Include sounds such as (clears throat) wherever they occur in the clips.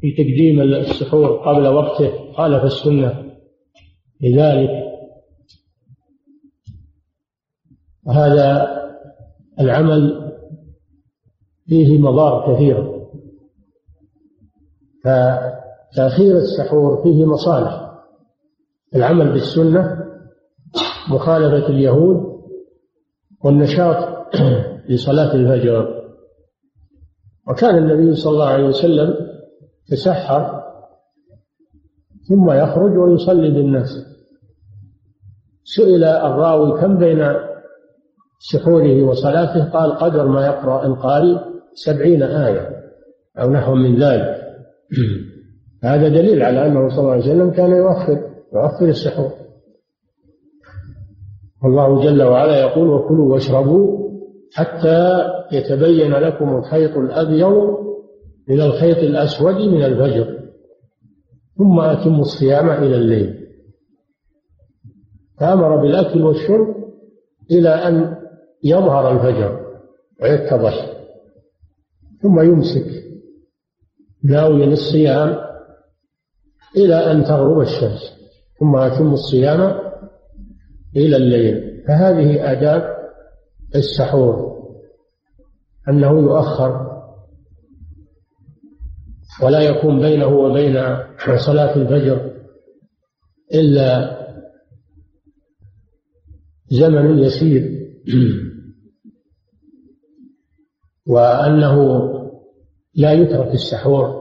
في تقديم السحور قبل وقته خالف السنة لذلك هذا العمل فيه مضار كثيرة فتأخير السحور فيه مصالح. العمل بالسنة مخالفة اليهود والنشاط لصلاة الفجر. وكان النبي صلى الله عليه وسلم تسحر ثم يخرج ويصلي بالناس. سئل الراوي كم بين سحوره وصلاته؟ قال قدر ما يقرأ القارئ سبعين آية أو نحو من ذلك. (clears throat) هذا دليل على أنه صلى الله عليه وسلم كان يؤخر يؤخر السحور. والله جل وعلا يقول وكلوا واشربوا حتى يتبين لكم الخيط الأبيض من الخيط الأسود من الفجر ثم أتموا الصيام إلى الليل. فأمر بالأكل والشرب إلى أن يظهر الفجر ويتضح ثم يمسك ناويا الصيام إلى أن تغرب الشمس ثم أتم الصيام إلى الليل. فهذه آداب السحور أنه يؤخر ولا يكون بينه وبين صلاة الفجر إلا زمن يسير. (clears throat) وأنه لا يترك السحور.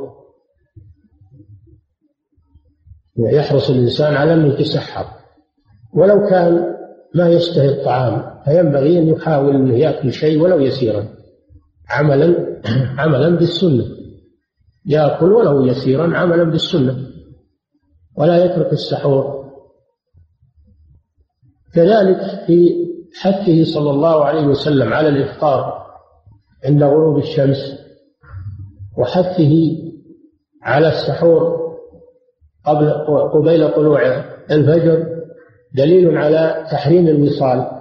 يحرص الإنسان على أن يتسحر ولو كان ما يشتهي الطعام. فينبغي أن يحاول أنه يأكل شيء ولو يسيرا. عملا (clears throat) عملا بالسنة. يأكل ولو يسيرا عملا بالسنة. ولا يترك السحور. كذلك في حثه صلى الله عليه وسلم على الإفطار عند غروب الشمس وحثه على السحور قبل قبيل طلوع الفجر دليل على تحريم الوصال.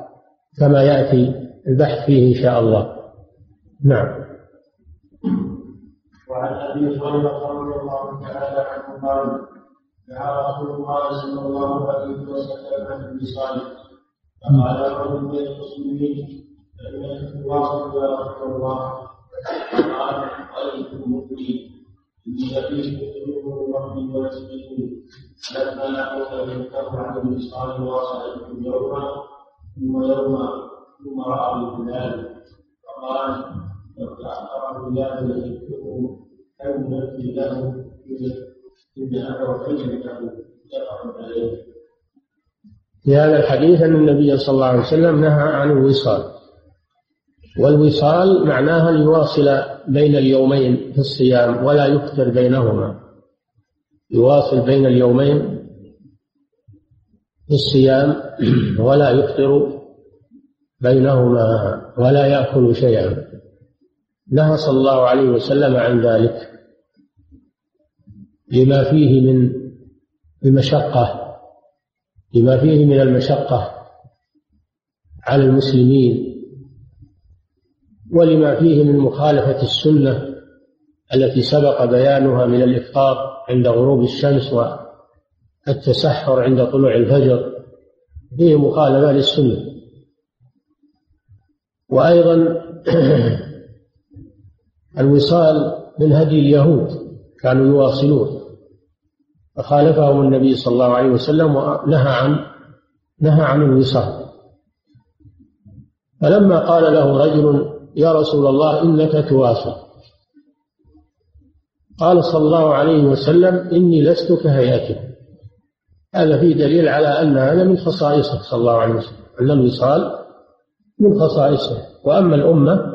كما يأتي البحث فيه إن شاء الله. نعم. وعن أبي هريرة رضي الله تعالى عنه قال دعا رسول الله صلى الله عليه وسلم عن الوصال فقال رجل من المسلمين فإنك تواصل يا رسول الله. قال قلت مؤمن إني لبيت من ربي ورسوله لما أوتى يذكر عن الوصال واصلا يوما ثم يوما ثم رأى الهلال فقال لو تاخر الهلال يذكره كم نفي له إن خير له متفق عليه. في هذا الحديث أن النبي صلى الله عليه وسلم نهى عن الوصال. والوصال معناها أن يواصل بين اليومين في الصيام ولا يكثر بينهما. يواصل بين اليومين في الصيام ولا يفطر بينهما ولا يأكل شيئا. نهى صلى الله عليه وسلم عن ذلك لما فيه من المشقة لما فيه من المشقة على المسلمين ولما فيه من مخالفة السنة التي سبق بيانها من الإفطار عند غروب الشمس والتسحر عند طلوع الفجر فيه مخالفة للسنة. وأيضا (clears throat) الوصال من هدي اليهود كانوا يواصلون فخالفهم النبي صلى الله عليه وسلم ونهى عن نهى عن الوصال. فلما قال له رجل يا رسول الله إنك تواصل. قال صلى الله عليه وسلم إني لست كهيئته هذا فيه دليل على أن هذا من خصائصه صلى الله عليه وسلم. أن الوصال من خصائصه. وأما الأمة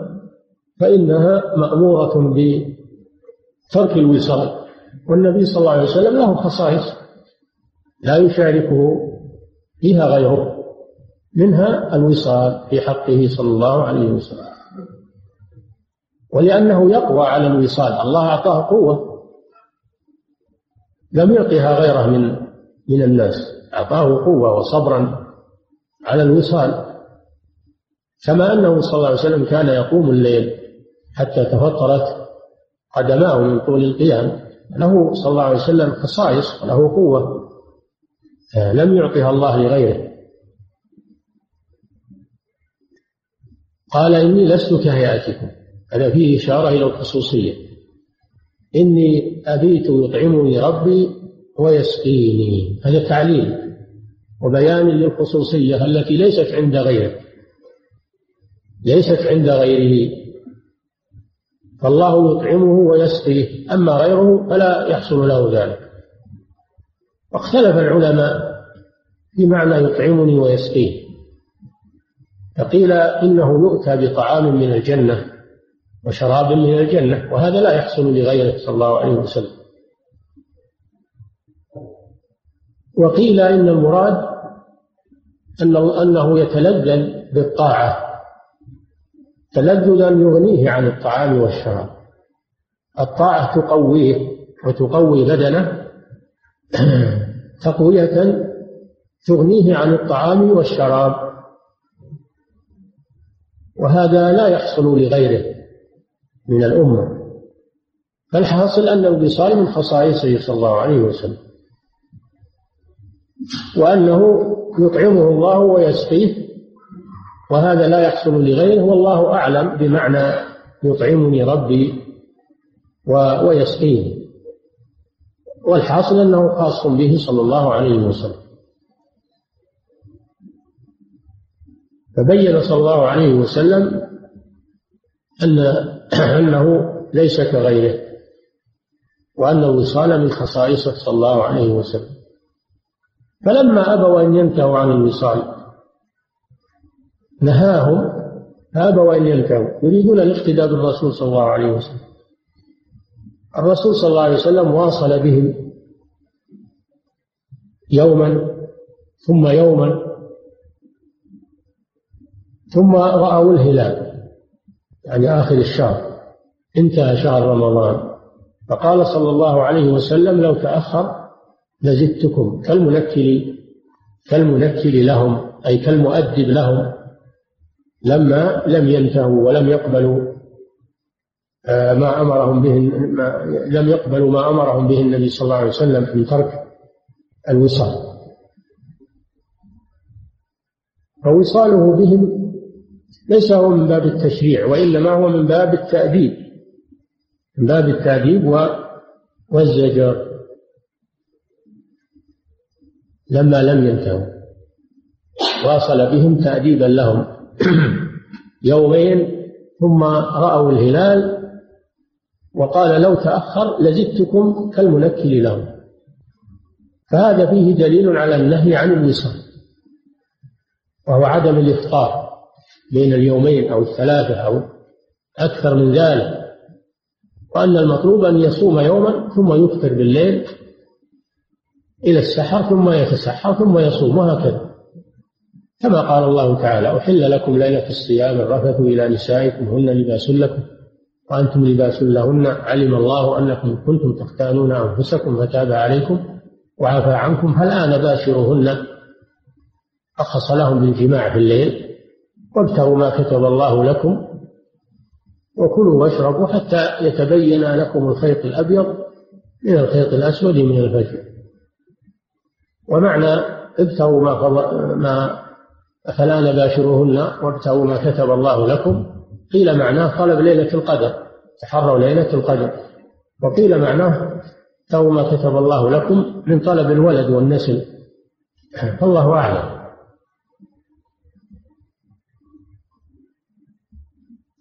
فإنها مأمورة بترك الوصال. والنبي صلى الله عليه وسلم له خصائص لا يشاركه فيها غيره. منها الوصال في حقه صلى الله عليه وسلم. ولأنه يقوى على الوصال. الله أعطاه قوة لم يعطها غيره من من الناس. أعطاه قوة وصبرا على الوصال. كما أنه صلى الله عليه وسلم كان يقوم الليل حتى تفطرت قدماه من طول القيام. له صلى الله عليه وسلم خصائص وله قوة. لم يعطها الله لغيره. قال إني لست كهيئتكم. هذا فيه إشارة إلى الخصوصية. إني أبيت يطعمني ربي ويسقيني. هذا تعليل وبيان للخصوصية التي ليست عند غيره. ليست عند غيره. فالله يطعمه ويسقيه. أما غيره فلا يحصل له ذلك. واختلف العلماء في معنى يطعمني ويسقيه. فقيل إنه يؤتى بطعام من الجنة وشراب من الجنة وهذا لا يحصل لغيره صلى الله عليه وسلم. وقيل إن المراد أنه, أنه يتلذذ بالطاعة. تلذذا يغنيه عن الطعام والشراب. الطاعة تقويه وتقوي بدنه (clears throat) تقوية تغنيه عن الطعام والشراب. وهذا لا يحصل لغيره من الأمة. فالحاصل أن الوصال من خصائصه صلى الله عليه وسلم. وأنه يطعمه الله ويسقيه وهذا لا يحصل لغيره والله أعلم بمعنى يطعمني ربي ويسقيني والحاصل أنه خاص به صلى الله عليه وسلم. فبين صلى الله عليه وسلم أن (clears throat) أنه ليس كغيره وأن الوصال من خصائصه صلى الله عليه وسلم. فلما أبوا أن ينتهوا عن الوصال نهاهم فأبوا أن ينتهوا يريدون الاقتداء بالرسول صلى الله عليه وسلم. الرسول صلى الله عليه وسلم واصل بهم يوما ثم يوما ثم رأوا الهلال يعني آخر الشهر. انتهى شهر رمضان. فقال صلى الله عليه وسلم لو تأخر لزدتكم كالمنكل كالمنكل لهم أي كالمؤدب لهم. لما لم ينتهوا ولم يقبلوا آه، ما أمرهم به ما لم يقبلوا ما أمرهم به النبي صلى الله عليه وسلم من ترك الوصال. فوصاله بهم ليس هو من باب التشريع وإنما هو من باب التأديب. من باب التأديب والزجر. لما لم ينتهوا. واصل بهم تأديبا لهم. (clears throat) يومين ثم رأوا الهلال وقال لو تأخر لزدتكم كالمنكل لهم. فهذا فيه دليل على النهي عن الوصال وهو عدم الإفطار بين اليومين أو الثلاثة أو أكثر من ذلك وأن المطلوب أن يصوم يوما ثم يفطر بالليل إلى السحر ثم يتسحر ثم يصوم وهكذا. كما قال الله تعالى أحل لكم ليلة الصيام الرفث إلى نسائكم هن لباس لكم وأنتم لباس لهن. علم الله أنكم كنتم تختانون أنفسكم فتاب عليكم وعفى عنكم. فالآن باشروهن. رخص لهم بالجماع في الليل وابتغوا ما كتب الله لكم وكلوا واشربوا حتى يتبين لكم الخيط الأبيض من الخيط الأسود من الفجر. ومعنى ابتغوا ما ما فلا نباشروهن وابتغوا ما كتب الله لكم. قيل معناه طلب ليلة القدر تحروا ليلة القدر. وقيل معناه ابتغوا ما كتب الله لكم من طلب الولد والنسل. فالله أعلم.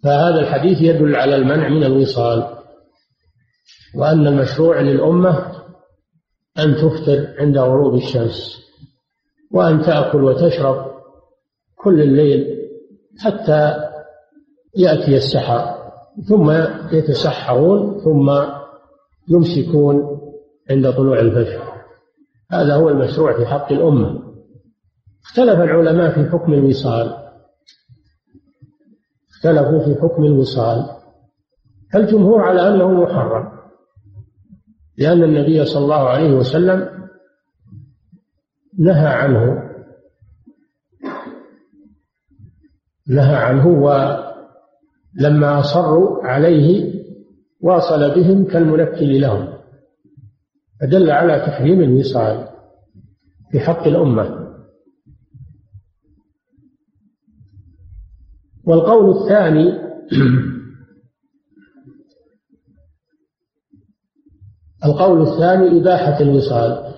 فهذا الحديث يدل على المنع من الوصال وأن المشروع للأمة أن تفطر عند غروب الشمس وأن تأكل وتشرب كل الليل حتى يأتي السحر ثم يتسحرون ثم يمسكون عند طلوع الفجر. هذا هو المشروع في حق الأمة. اختلف العلماء في حكم الوصال. اختلفوا في حكم الوصال. الجمهور على أنه محرم. لأن النبي صلى الله عليه وسلم نهى عنه نهى عنه لما أصروا عليه واصل بهم كالمنكل لهم. فدل على تحريم الوصال في حق الأمة. والقول الثاني (clears throat) القول الثاني إباحة الوصال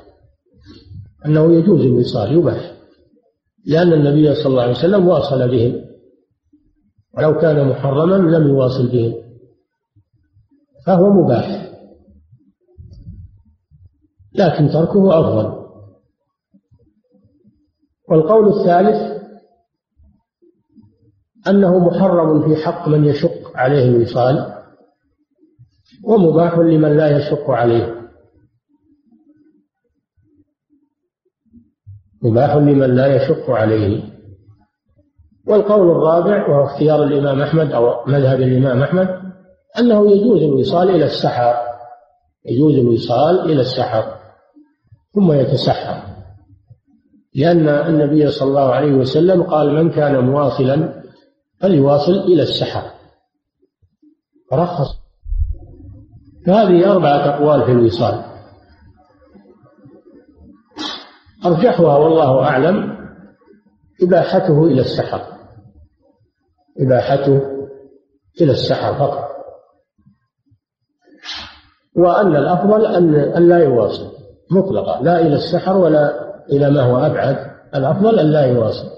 أنه يجوز الوصال يباح لأن النبي صلى الله عليه وسلم واصل بهم ولو كان محرما لم يواصل بهم فهو مباح. لكن تركه أفضل. والقول الثالث أنه محرم في حق من يشق عليه الوصال ومباح لمن لا يشق عليه. مباح لمن لا يشق عليه. والقول الرابع وهو اختيار الإمام أحمد أو مذهب الإمام أحمد أنه يجوز الوصال إلى السحر. يجوز الوصال إلى السحر. ثم يتسحر. لأن النبي صلى الله عليه وسلم قال من كان مواصلا فليواصل إلى السحر. رخص فهذه أربعة أقوال في الوصال. أرجحها والله أعلم إباحته إلى السحر. إباحته إلى السحر فقط. وأن الأفضل أن لا يواصل مطلقا لا إلى السحر ولا إلى ما هو أبعد. الأفضل أن لا يواصل.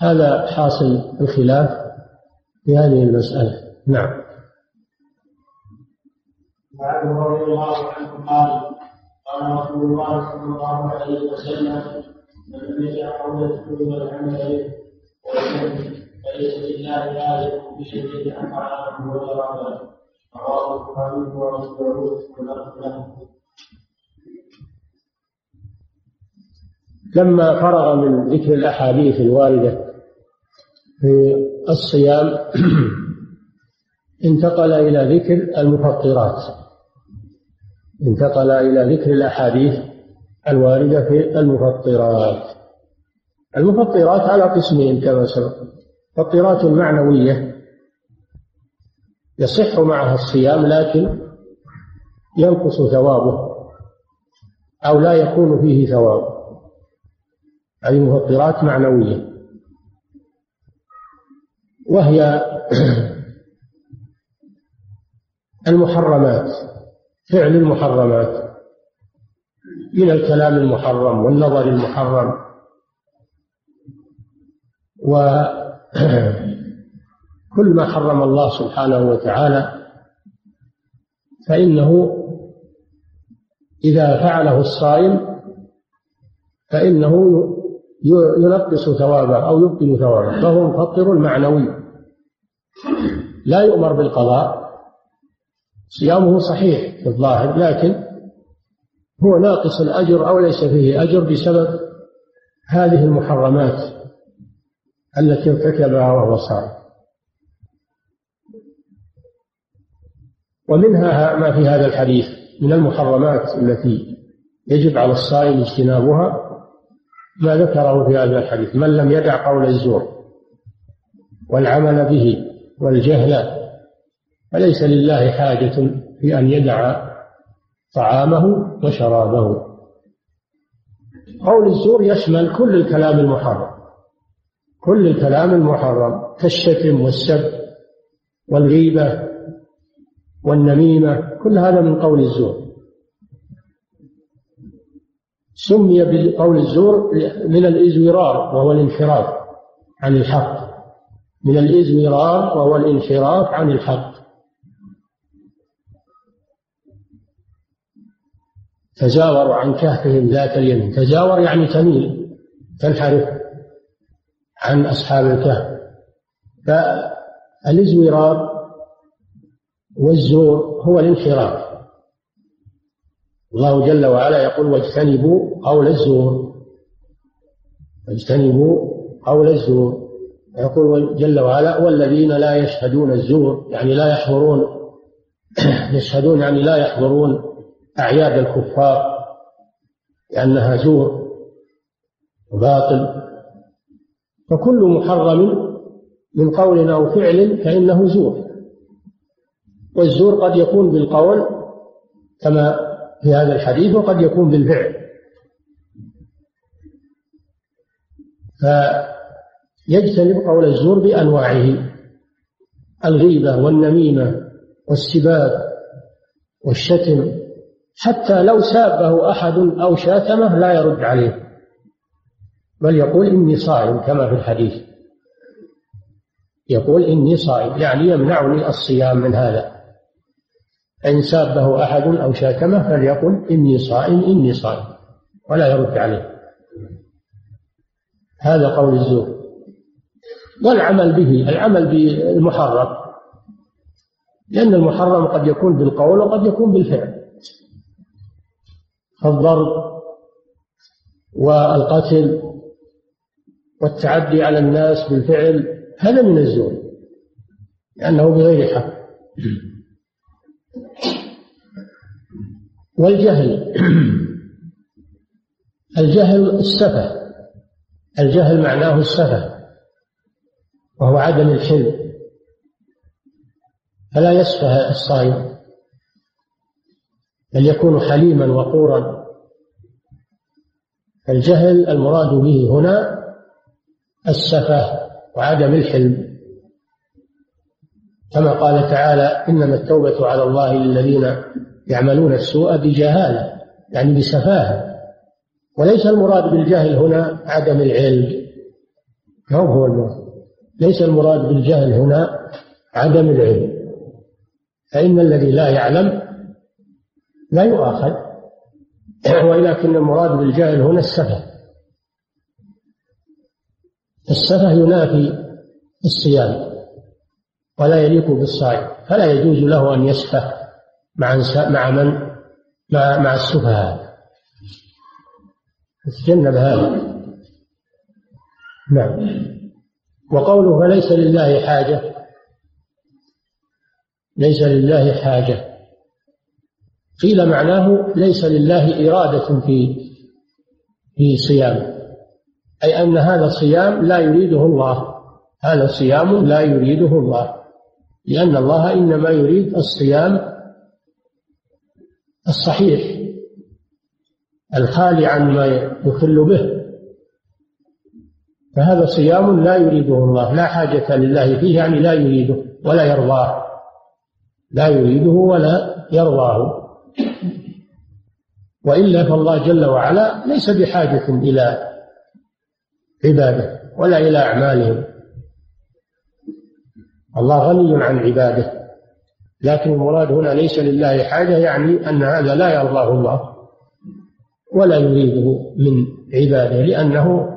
هذا حاصل الخلاف في هذه المسألة. نعم. وعنه رضي الله عنه قال قال رسول الله صلى الله عليه وسلم من يدع قول من العمل فليس لله ذلك بشيء أفعله وجرى رواه البخاري ومسعود ولفظ له لما فرغ من ذكر الأحاديث الواردة في الصيام (clears throat) انتقل إلى ذكر المفطرات. انتقل إلى ذكر الأحاديث الواردة في المفطرات. المفطرات على قسمين كما سبق. مفطرات معنوية يصح معها الصيام لكن ينقص ثوابه أو لا يكون فيه ثواب. هذه مفطرات معنوية. وهي (clears throat) المحرمات. فعل المحرمات من الكلام المحرم والنظر المحرم. وكل (clears throat) ما حرم الله سبحانه وتعالى فإنه إذا فعله الصائم فإنه ينقص ثوابه أو يبطل ثوابه فهو مفطر معنوي. لا يؤمر بالقضاء صيامه صحيح. في الظاهر لكن هو ناقص الأجر أو ليس فيه أجر بسبب هذه المحرمات التي ارتكبها وهو صائم. ومنها ما في هذا الحديث من المحرمات التي يجب على الصائم اجتنابها ما ذكره في هذا الحديث. من لم يدع قول الزور والعمل به والجهل فليس لله حاجة في أن يدع طعامه وشرابه. قول الزور يشمل كل الكلام المحرم. كل الكلام المحرم كالشتم والسب والغيبة والنميمة كل هذا من قول الزور. سمي بقول الزور من الإزورار وهو الانحراف عن الحق. من الإزورار وهو الانحراف عن الحق. تزاوروا عن كهفهم ذات اليمين تزاور يعني تميل تنحرف عن أصحاب الكهف. فالازورار والزور هو الانحراف. الله جل وعلا يقول واجتنبوا قول الزور. واجتنبوا قول الزور. يقول جل وعلا والذين لا يشهدون الزور يعني لا يحضرون يشهدون يعني لا يحضرون. أعياد الكفار لأنها زور وباطل. فكل محرم من قول أو فعل فإنه زور. والزور قد يكون بالقول كما في هذا الحديث وقد يكون بالفعل. فيجتنب قول الزور بأنواعه الغيبة والنميمة والسباب والشتم حتى لو سابه أحد أو شاتمه لا يرد عليه. بل يقول إني صائم كما في الحديث. يقول إني صائم يعني يمنعني الصيام من هذا. إن سابه أحد أو شاتمه فليقل إني صائم إني صائم ولا يرد عليه. هذا قول الزور. والعمل به العمل بالمحرم. لأن المحرم قد يكون بالقول وقد يكون بالفعل. الضرب والقتل والتعدي على الناس بالفعل هذا من الزور لأنه بغير حق. والجهل الجهل السفه الجهل معناه السفه وهو عدم الحلم. فلا يسفه الصائم بل يكون حليما وقورا. الجهل المراد به هنا السفه وعدم الحلم. كما قال تعالى إنما التوبة على الله للذين يعملون السوء بجهالة يعني بسفاهة. وليس المراد بالجهل هنا عدم العلم. هو هو المراد؟ ليس المراد بالجهل هنا عدم العلم. فإن الذي لا يعلم لا يؤاخذ. ولكن المراد بالجهل هنا السفه. السفه ينافي الصيام ولا يليق بالصائم فلا يجوز له أن يسفه مع مع من؟ مع مع السفهاء. يتجنب هذا. نعم. وقوله فليس لله حاجة ليس لله حاجة. قيل معناه ليس لله إرادة في في صيام أي أن هذا صيام لا يريده الله. هذا صيام لا يريده الله. لأن الله إنما يريد الصيام الصحيح الخالي عما يخل به. فهذا صيام لا يريده الله. لا حاجة لله فيه يعني لا يريده ولا يرضاه. لا يريده ولا يرضاه. وإلا فالله جل وعلا ليس بحاجة إلى عباده ولا إلى أعمالهم. الله غني عن عباده لكن المراد هنا ليس لله حاجة يعني أن هذا لا يرضاه الله ولا يريده من عباده لأنه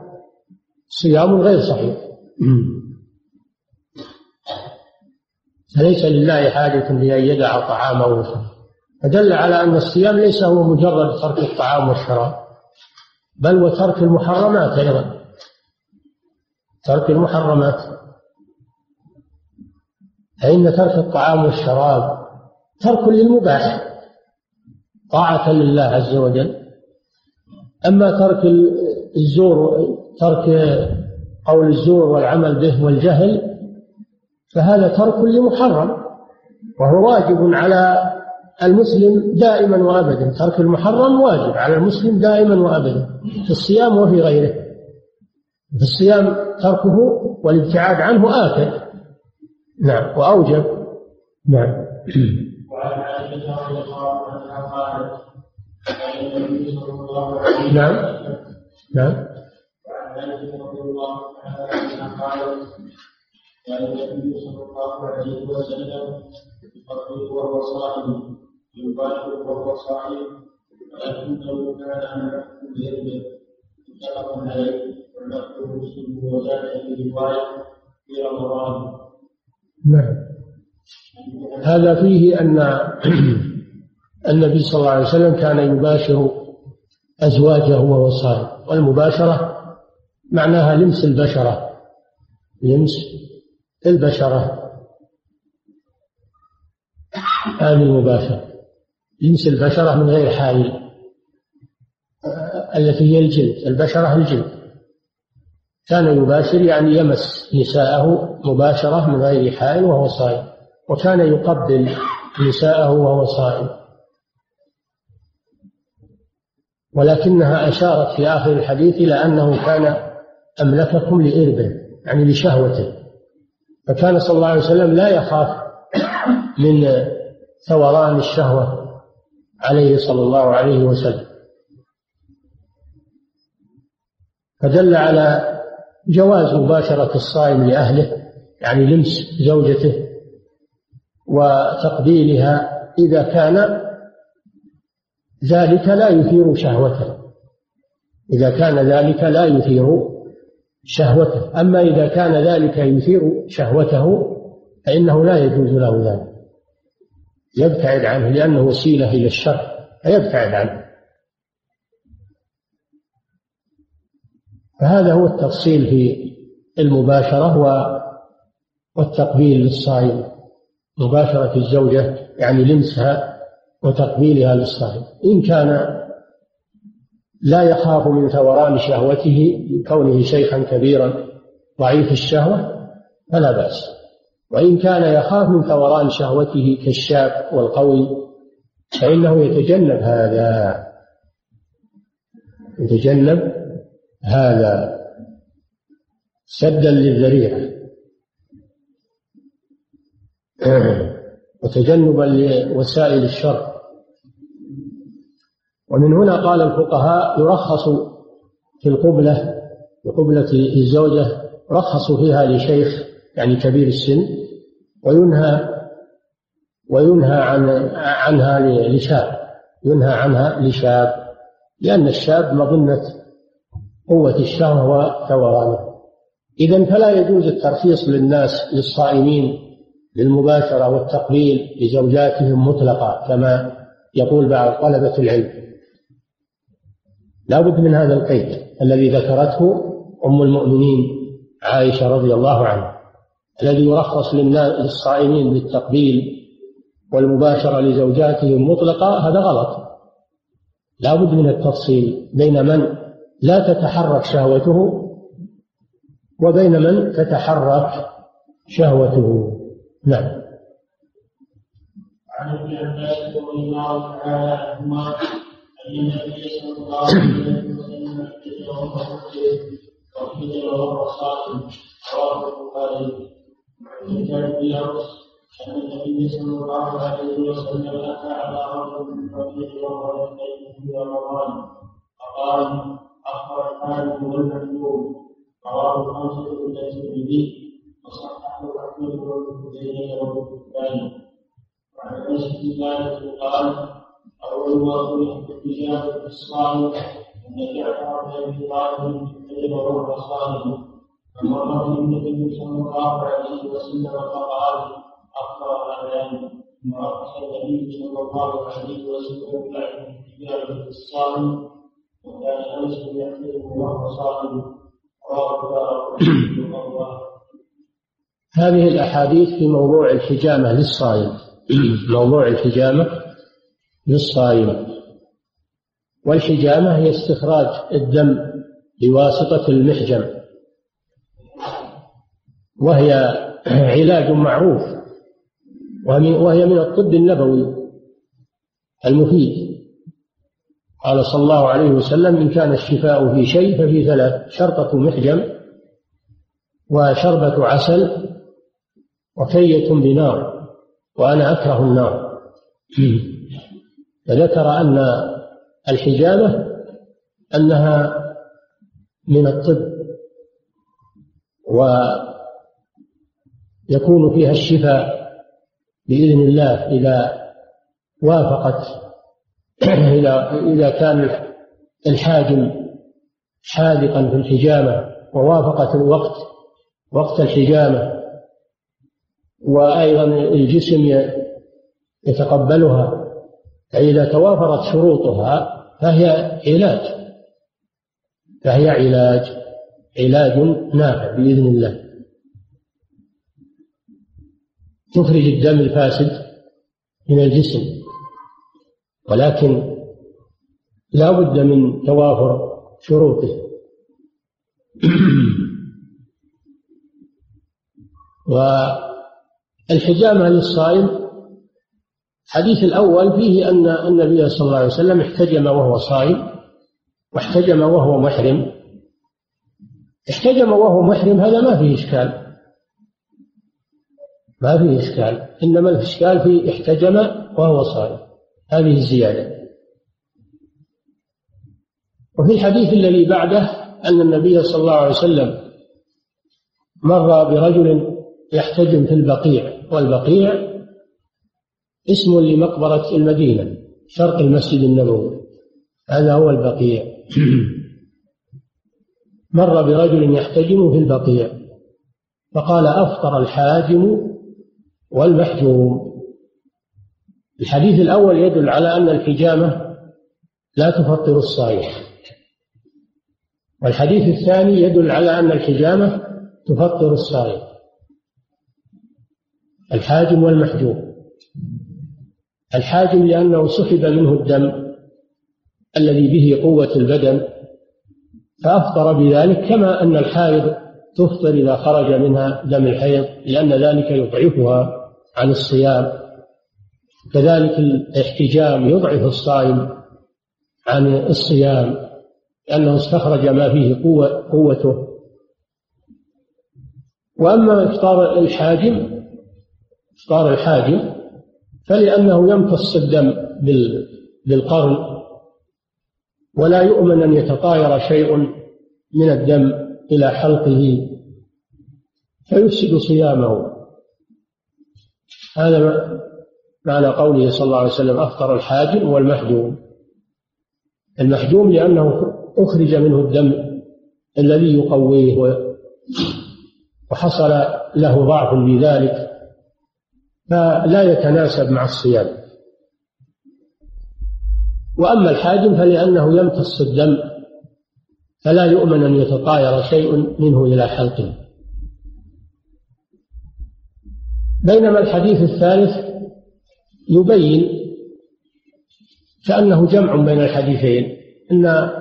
صيام غير صحيح. فليس لله حاجة لأن يدع طعامه. وشرابه فدل على أن الصيام ليس هو مجرد ترك الطعام والشراب بل وترك المحرمات أيضا. ترك المحرمات. فإن ترك الطعام والشراب ترك للمباح طاعة لله عز وجل. أما ترك الزور ترك قول الزور والعمل به والجهل فهذا ترك لمحرم وهو واجب على المسلم دائما وابدا. ترك المحرم واجب على المسلم دائما وابدا. في الصيام وفي غيره. في الصيام تركه والابتعاد عنه آكد. نعم. وأوجب. نعم. وعن عائشة رضي الله عنها قالت كان النبي صلى الله عليه وسلم نعم. نعم. وعن عائشة رضي الله عنها قالت كان النبي صلى الله عليه وسلم يقضي وهو صائم. يباشر وهو صائم ولكنه كان عن يده متفق عليه واللفظ مسلم وزاد في روايه في رمضان نعم. هذا فيه أن (clears throat) النبي صلى الله عليه وسلم كان يباشر أزواجه وهو صائم والمباشرة معناها لمس البشرة لمس البشرة. هذه المباشرة. لمس البشرة من غير حائل التي هي الجلد البشرة الجلد. كان يباشر يعني يمس نساءه مباشرة من غير حائل وهو صائم وكان يقبل نساءه وهو صائم. ولكنها أشارت في آخر الحديث إلى أنه كان أملككم لإربه يعني لشهوته فكان صلى الله عليه وسلم لا يخاف من ثوران الشهوة. عليه صلى الله عليه وسلم. فدل على جواز مباشرة الصائم لأهله يعني لمس زوجته وتقبيلها إذا كان ذلك لا يثير شهوته. إذا كان ذلك لا يثير شهوته. أما إذا كان ذلك يثير شهوته فإنه لا يجوز له ذلك. يبتعد عنه لأنه وسيلة إلى الشر فيبتعد عنه. فهذا هو التفصيل في المباشرة والتقبيل للصائم. مباشرة الزوجة يعني لمسها وتقبيلها للصائم. إن كان لا يخاف من ثوران شهوته كونه شيخا كبيرا ضعيف الشهوة فلا بأس. وإن كان يخاف من ثوران شهوته كالشاب والقوي فإنه يتجنب هذا. يتجنب هذا. سدا للذريعة. (clears throat) وتجنبا لوسائل الشر. ومن هنا قال الفقهاء يرخص في القبلة بقبلة الزوجة رخصوا فيها لشيخ يعني كبير السن. وينهى وينهى عن عنها لشاب ينهى عنها لشاب لأن الشاب مظنة قوة الشهوة وثورانه. إذا فلا يجوز الترخيص للناس للصائمين للمباشرة والتقبيل لزوجاتهم مطلقة كما يقول بعض طلبة العلم. لا بد من هذا القيد الذي ذكرته أم المؤمنين عائشة رضي الله عنها. الذي يرخص للصائمين بالتقبيل والمباشرة لزوجاتهم مطلقة هذا غلط. لا بد من التفصيل بين من لا تتحرك شهوته وبين من تتحرك شهوته. نعم. عن ابن عباس رضي الله تعالى عنهما أن النبي صلى الله عليه وسلم كتاب بلغس ان النبي صلى الله عليه وسلم اتى على رجل من ربيع وهو في رمضان فقال أخبر الحارث والمكتوب رواه الخمسة إلا الترمذي وصححه أحمد وابن خزيمة وابن وعن أنس بن مالك قال أول ما خلق الحجاب في الصائم أن جعفر بن أبي طالب كتب وهو صائم فمر النبي صلى الله عليه وسلم فقال أخبر ثم رخص النبي صلى الله عليه وسلم بلعب الحجاب الصائم وكان انس يحمله وهو صائم هذه الأحاديث في موضوع الحجامة للصائم. موضوع الحجامة للصائم. والحجامة هي استخراج الدم بواسطة المحجم. وهي علاج معروف وهي من الطب النبوي المفيد. قال صلى الله عليه وسلم إن كان الشفاء في شيء ففي ثلاث شرطة محجم وشربة عسل وكية بنار وأنا أكره النار. (clears throat) فذكر أن الحجامة أنها من الطب ويكون فيها الشفاء بإذن الله إذا وافقت (clears throat) إذا إذا كان الحاجم حاذقا في الحجامة ووافقت الوقت وقت الحجامة وأيضا الجسم يتقبلها فإذا توافرت شروطها فهي علاج فهي علاج علاج نافع بإذن الله. تخرج الدم الفاسد من الجسم. ولكن لا بد من توافر شروطه. (clears throat) والحجامة للصائم الحديث الأول فيه أن النبي صلى الله عليه وسلم احتجم وهو صائم واحتجم وهو محرم. احتجم وهو محرم هذا ما فيه إشكال. ما فيه إشكال إنما الإشكال في احتجم وهو صائم. هذه الزيادة. وفي الحديث الذي بعده أن النبي صلى الله عليه وسلم مر برجل يحتجم في البقيع والبقيع اسم لمقبرة المدينة شرق المسجد النبوي. هذا هو البقيع. مر برجل يحتجم في البقيع فقال أفطر الحاجم والمحجوم. الحديث الأول يدل على أن الحجامة لا تفطر الصائم. والحديث الثاني يدل على أن الحجامة تفطر الصائم. الحاجم والمحجوم. الحاجم لأنه سحب منه الدم الذي به قوة البدن فأفطر بذلك كما أن الحائض تفطر إذا خرج منها دم الحيض لأن ذلك يضعفها. عن الصيام كذلك الاحتجام يضعف الصائم عن الصيام لأنه استخرج ما فيه قوة قوته. وأما إفطار الحاجم إفطار الحاجم فلأنه يمتص الدم بالقرن ولا يؤمن أن يتطاير شيء من الدم إلى حلقه فيفسد صيامه. هذا معنى قوله صلى الله عليه وسلم أفطر الحاجم والمحجوم. المحجوم لأنه أخرج منه الدم الذي يقويه وحصل له ضعف بذلك فلا يتناسب مع الصيام. وأما الحاجم فلأنه يمتص الدم فلا يؤمن أن يتطاير شيء منه إلى حلقه. بينما الحديث الثالث يبين كأنه جمع بين الحديثين أن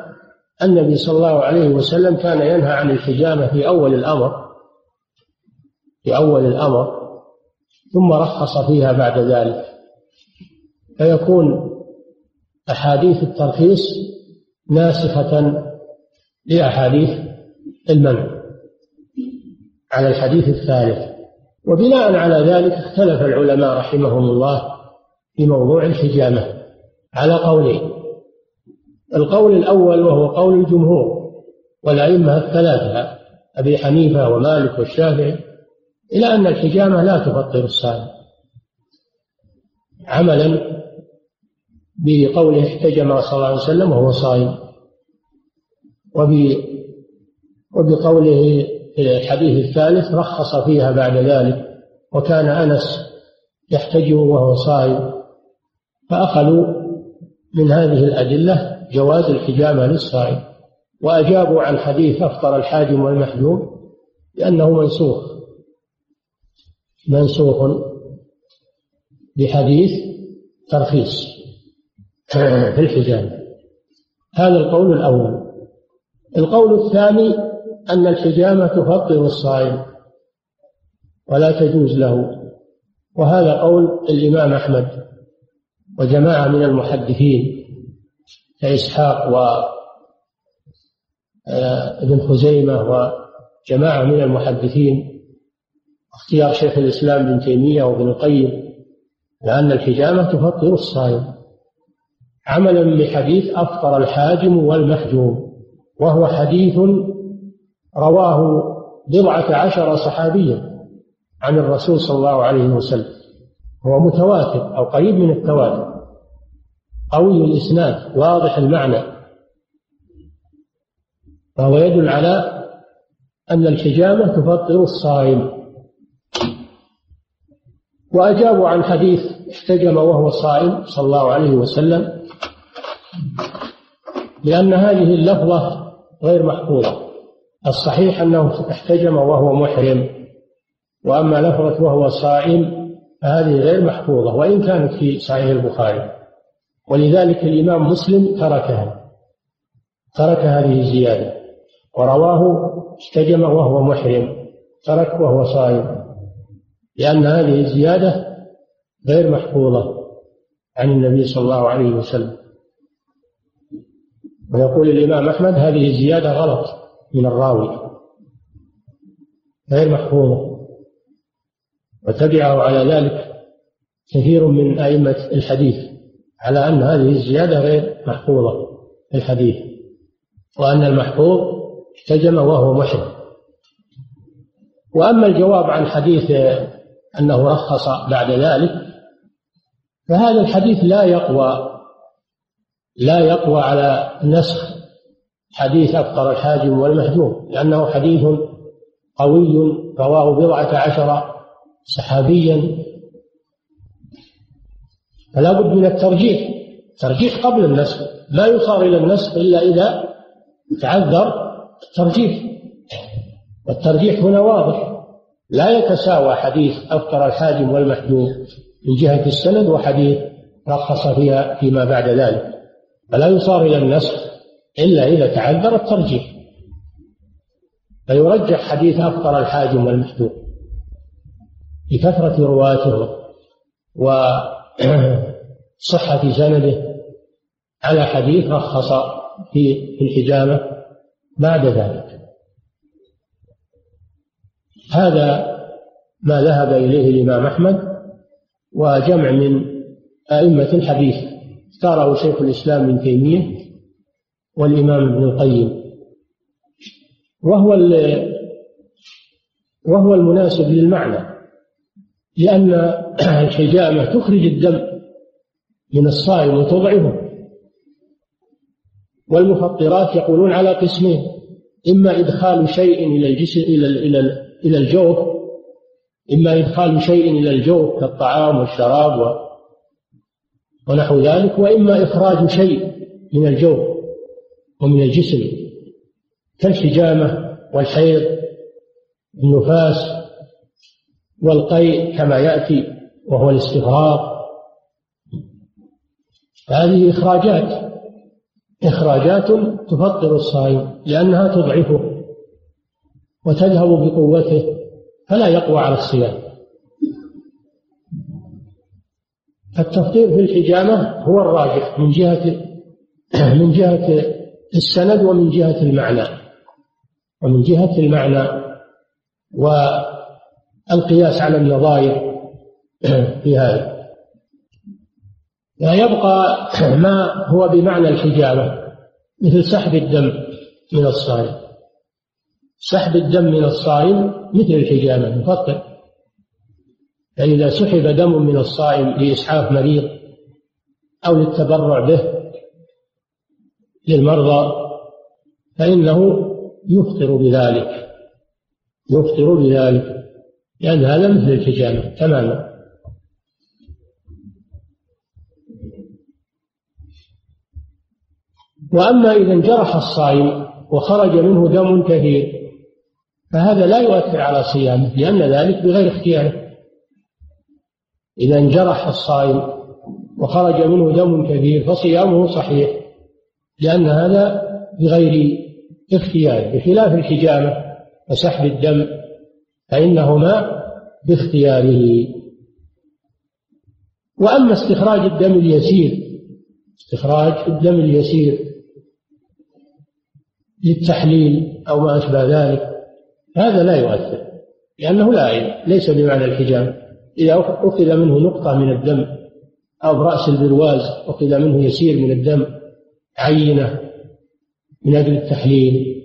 النبي صلى الله عليه وسلم كان ينهى عن الحجامة في أول الأمر في أول الأمر ثم رخص فيها بعد ذلك. فيكون أحاديث الترخيص ناسخة لأحاديث المنع. على الحديث الثالث وبناء على ذلك اختلف العلماء رحمهم الله في موضوع الحجامة على قولين. القول الأول وهو قول الجمهور والأئمة الثلاثة أبي حنيفة ومالك والشافعي إلى أن الحجامة لا تفطر الصائم. عملا بقوله احتجم صلى الله عليه وسلم وهو صائم وبقوله الحديث الثالث رخص فيها بعد ذلك وكان أنس يحتجم وهو صائم فأخذوا من هذه الأدلة جواز الحجامة للصائم وأجابوا عن حديث أفطر الحاجم والمحجوم لأنه منسوخ منسوخ بحديث ترخيص في الحجامة هذا القول الأول. القول الثاني أن الحجامة تفطر الصائم ولا تجوز له. وهذا قول الإمام أحمد وجماعة من المحدثين كإسحاق وابن آه، خزيمة وجماعة من المحدثين اختيار شيخ الإسلام ابن تيمية وابن القيم لأن الحجامة تفطر الصائم. عملا بحديث أفطر الحاجم والمحجوم وهو حديث رواه بضعة عشر صحابيا عن الرسول صلى الله عليه وسلم. هو متواتر أو قريب من التواتر. قوي الإسناد واضح المعنى. فهو يدل على أن الحجامة تفطر الصائم. وأجابوا عن حديث احتجم وهو صائم صلى الله عليه وسلم لأن هذه اللفظة غير محفوظة. الصحيح أنه احتجم وهو محرم وأما لفظة وهو صائم فهذه غير محفوظة وإن كانت في صحيح البخاري. ولذلك الإمام مسلم تركها ترك هذه الزيادة ورواه احتجم وهو محرم ترك وهو صائم لأن هذه الزيادة غير محفوظة عن النبي صلى الله عليه وسلم. ويقول الإمام أحمد هذه الزيادة غلط. من الراوي غير محفوظة وتبعه على ذلك كثير من أئمة الحديث على أن هذه الزيادة غير محفوظة في الحديث وأن المحفوظ احتجم وهو محرم. وأما الجواب عن حديث أنه رخص بعد ذلك فهذا الحديث لا يقوى لا يقوى على نسخ حديث أفطر الحاجم والمحجوم لأنه حديث قوي رواه بضعة عشر صحابيا. فلا بد من الترجيح ترجيح قبل النسخ لا يصار إلى النسخ إلا إذا تعذر الترجيح. والترجيح هنا واضح لا يتساوى حديث أفطر الحاجم والمحجوم من جهة السند وحديث رخص فيها فيما بعد ذلك. فلا يصار إلى النسخ إلا إذا تعذر الترجيح. فيرجح حديث أفطر الحاجم والمحجوم لكثرة رواته وصحة (clears throat) سنده على حديث رخص في الحجامة بعد ذلك. هذا ما ذهب إليه الإمام أحمد وجمع من أئمة الحديث. اختاره شيخ الإسلام ابن تيمية والإمام ابن القيم. وهو وهو المناسب للمعنى لأن (clears throat) الحجامة تخرج الدم من الصائم وتضعفه والمفطرات يقولون على قسمين إما إدخال شيء إلى الجسم إلى إلى إلى الجوف إما إدخال شيء إلى الجوف كالطعام والشراب ونحو ذلك وإما إخراج شيء من الجوف. ومن الجسم كالحجامة والحيض النفاس والقيء كما يأتي وهو الاستفراغ هذه إخراجات. إخراجات تفطر الصائم لأنها تضعفه وتذهب بقوته فلا يقوى على الصيام. التفطير في الحجامة هو الراجح من جهة من جهة السند ومن جهة المعنى. ومن جهة المعنى والقياس على النظائر (clears throat) في هذا. ويبقى (clears throat) ما هو بمعنى الحجامة مثل سحب الدم من الصائم. سحب الدم من الصائم مثل الحجامة يفطر فإذا سحب دم من الصائم لإسعاف مريض أو للتبرع به للمرضى فإنه يفطر بذلك يفطر بذلك لأن هذا مثل الحجامة تماما. وأما إذا انجرح الصائم وخرج منه دم كثير فهذا لا يؤثر على صيامه لأن ذلك بغير اختياره. إذا انجرح الصائم وخرج منه دم كثير فصيامه صحيح. لأن هذا بغير اختيار بخلاف الحجامة وسحب الدم فإنهما باختياره. وأما استخراج الدم اليسير استخراج الدم اليسير للتحليل أو ما أشبه ذلك هذا لا يؤثر لأنه لا ليس بمعنى الحجام. إذا أخذ منه نقطة من الدم أو برأس البرواز أخذ منه يسير من الدم عينة من أجل التحليل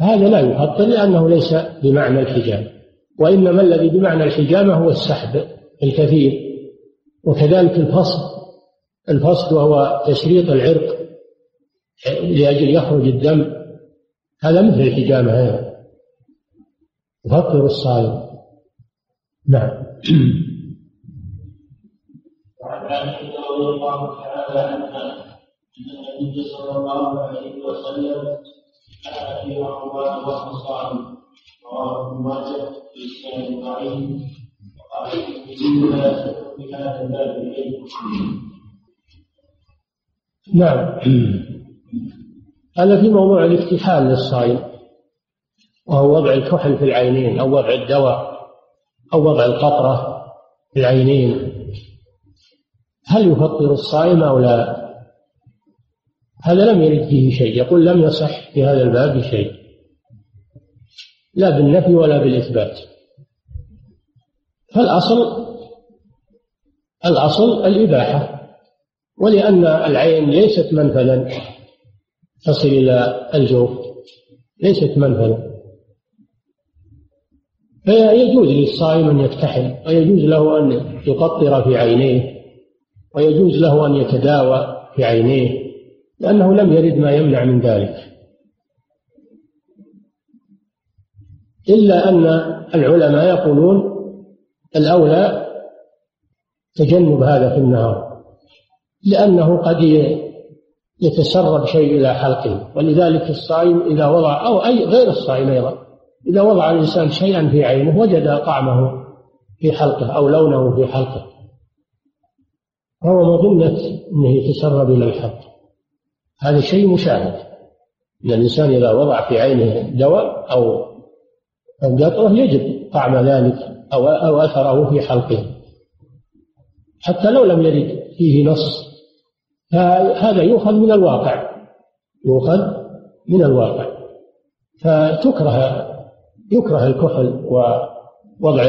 هذا لا يفطر لأنه ليس بمعنى الحجام وإنما الذي بمعنى الحجامة هو السحب الكثير وكذلك الفصل الفصل وهو تشريط العرق لأجل يخرج الدم هذا مثل الحجامة هذا يفطر الصائم. نعم. وعن عائشة رضي الله تعالى عنها أن النبي صلى الله عليه وسلم كان في رمضان صائم رواه ابن ماجه في إسناد ضعيف وقال ابن لا في هذا الباب إليه نعم. هذا في موضوع الاكتحال للصائم وهو وضع الكحل في العينين أو وضع الدواء أو وضع القطرة في العينين. هل يفطر الصائم أو لا؟ هذا لم يرد فيه شيء. يقول لم يصح في هذا الباب شيء. لا بالنفي ولا بالإثبات. فالأصل الأصل الإباحة. ولأن العين ليست منفذا. تصل إلى الجوف. ليست منفذا. فيجوز للصائم أن يكتحل ويجوز له أن يقطر في عينيه. ويجوز له أن يتداوى في عينيه. لأنه لم يرد ما يمنع من ذلك. إلا أن العلماء يقولون الأولى تجنب هذا في النهار لأنه قد يتسرب شيء إلى حلقه ولذلك الصائم إذا وضع أو أي غير الصائم أيضا إذا وضع الإنسان شيئا في عينه وجد طعمه في حلقه أو لونه في حلقه فهو مظنة أنه يتسرب إلى الحلق. هذا شيء مشاهد أن الإنسان إذا وضع في عينه دواء أو قطرة يجد طعم ذلك أو أو أثره في حلقه. حتى لو لم يرد فيه نص فهذا يؤخذ من الواقع. يؤخذ من الواقع. فتكره يكره الكحل ووضع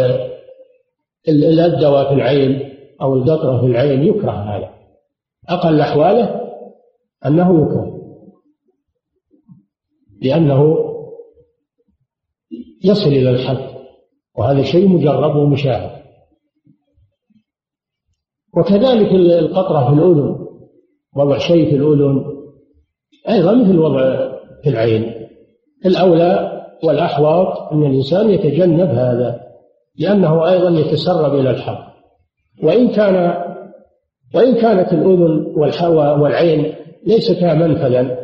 الدواء في العين أو القطرة في العين يكره هذا. أقل أحواله أنه يكره. لأنه يصل إلى الحد وهذا شيء مجرب ومشاهد. وكذلك القطرة في الأذن وضع شيء في الأذن أيضا مثل وضع في العين. الأولى والأحوط أن الإنسان يتجنب هذا لأنه أيضا يتسرب إلى الحق وإن كان وإن كانت الأذن والعين ليستا منفذا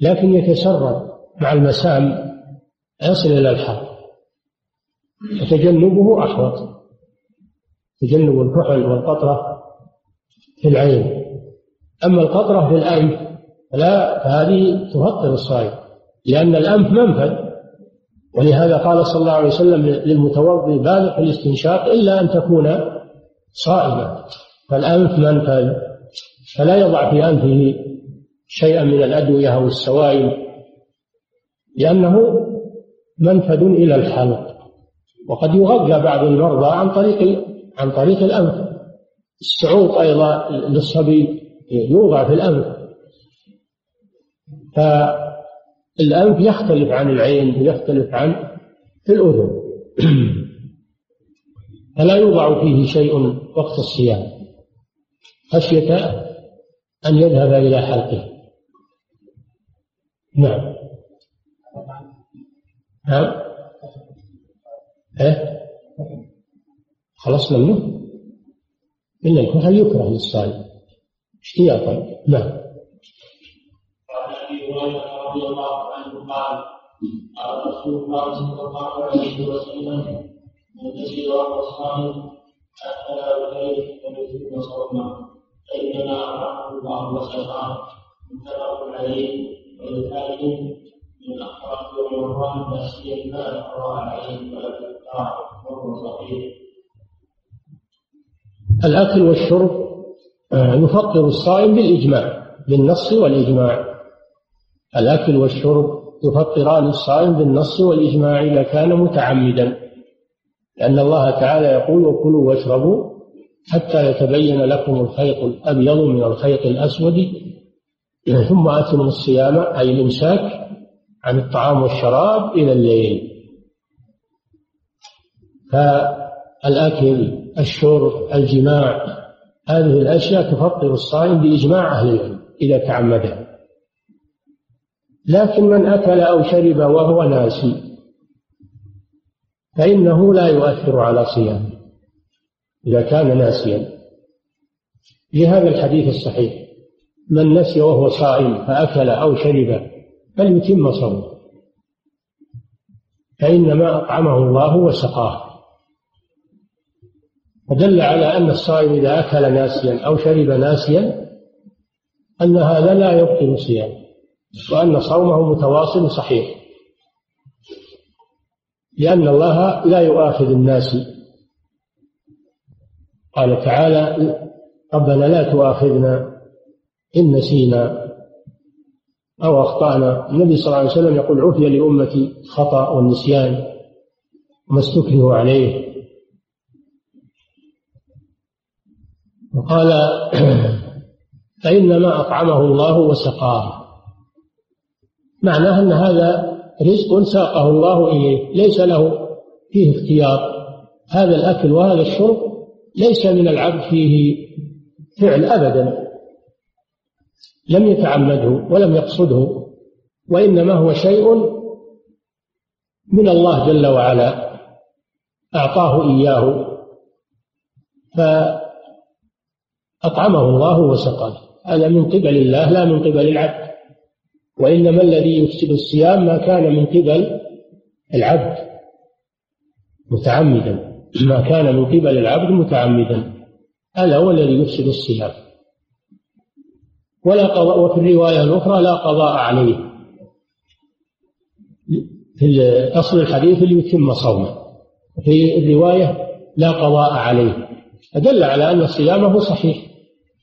لكن يتسرب مع المسام يصل إلى الحق وتجنبه أحوط. تجنب الكحل والقطرة في العين. أما القطرة في الأنف فلا فهذه تفطر الصائم لأن الأنف منفذ. ولهذا قال صلى الله عليه وسلم للمتوضئ بالغ في الاستنشاق إلا أن تكون صائما. فالأنف منفذ فلا يضع في أنفه شيئا من الأدوية أو السوائل لأنه منفذ إلى الحلق. وقد يغذى بعض المرضى عن طريق عن طريق الأنف. السعوط أيضا للصبي يوضع في الأنف. فالأنف يختلف عن العين ويختلف عن الأذن. (clears throat) فلا يوضع فيه شيء وقت الصيام. خشية أن يذهب إلى حلقه. نعم. نعم. إيه؟ خلصنا منه؟ إن الكحل يكره للصائم؟ اشتياقا نعم. وعن ابي هريره رضي الله عنه قال قال رسول الله صلى الله عليه وسلم من تجد وللحاكم من رمضان تاسيا ما اقرا عليه ولا تذكر وهو صحيح الأكل والشرب آه، يفطر الصائم بالإجماع بالنص والإجماع. الأكل والشرب يفطران الصائم بالنص والإجماع إذا كان متعمدا. لأن الله تعالى يقول وكلوا واشربوا حتى يتبين لكم الخيط الأبيض من الخيط الأسود ثم أتموا الصيام أي الإمساك عن الطعام والشراب إلى الليل. فالأكل الشرب الجماع هذه الأشياء تفطر الصائم بإجماع أهل العلم إذا تعمدها لكن من أكل أو شرب وهو ناسي فإنه لا يؤثر على صيامه إذا كان ناسيا. لهذا الحديث الصحيح. من نسي وهو صائم فأكل أو شرب فليتم صومه. فإنما أطعمه الله وسقاه. فدل على أن الصائم إذا أكل ناسيا أو شرب ناسيا أن هذا لا يبطل صيامه وأن صومه متواصل صحيح. لأن الله لا يؤاخذ الناس. قال تعالى ربنا لا تؤاخذنا إن نسينا أو أخطأنا. النبي صلى الله عليه وسلم يقول عفي لأمتي خطأ والنسيان وما استكرهوا عليه. وقال (clears throat) فإنما أطعمه الله وسقاه. معناه أن هذا رزق ساقه الله إليه ليس له فيه اختيار. هذا الأكل وهذا الشرب ليس من العبد فيه فعل أبدا. لم يتعمده ولم يقصده وإنما هو شيء من الله جل وعلا أعطاه إياه فأطعمه الله وسقاه. هذا من قبل الله لا من قبل العبد. وإنما الذي يفسد الصيام ما كان من قبل العبد متعمدا. ما كان من قبل العبد متعمدا. هذا هو الذي يفسد الصيام. ولا قضاء وفي الرواية الأخرى لا قضاء عليه. في أصل الحديث ليتم صومه. في الرواية لا قضاء عليه. أدل على أن صيامه صحيح.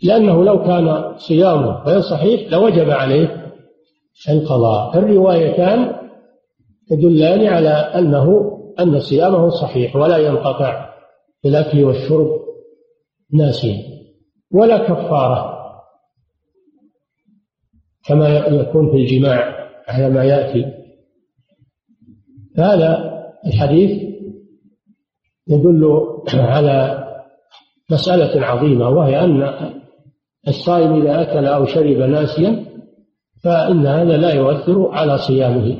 لأنه لو كان صيامه غير صحيح لوجب عليه القضاء الروايتان تدلان على أنه أن صيامه صحيح ولا ينقطع بالأكل والشرب ناسيا. ولا كفارة. كما يكون في الجماع على ما يأتي. هذا الحديث يدل على مسألة عظيمة وهي أن الصائم إذا أكل أو شرب ناسيا فإن هذا لا يؤثر على صيامه.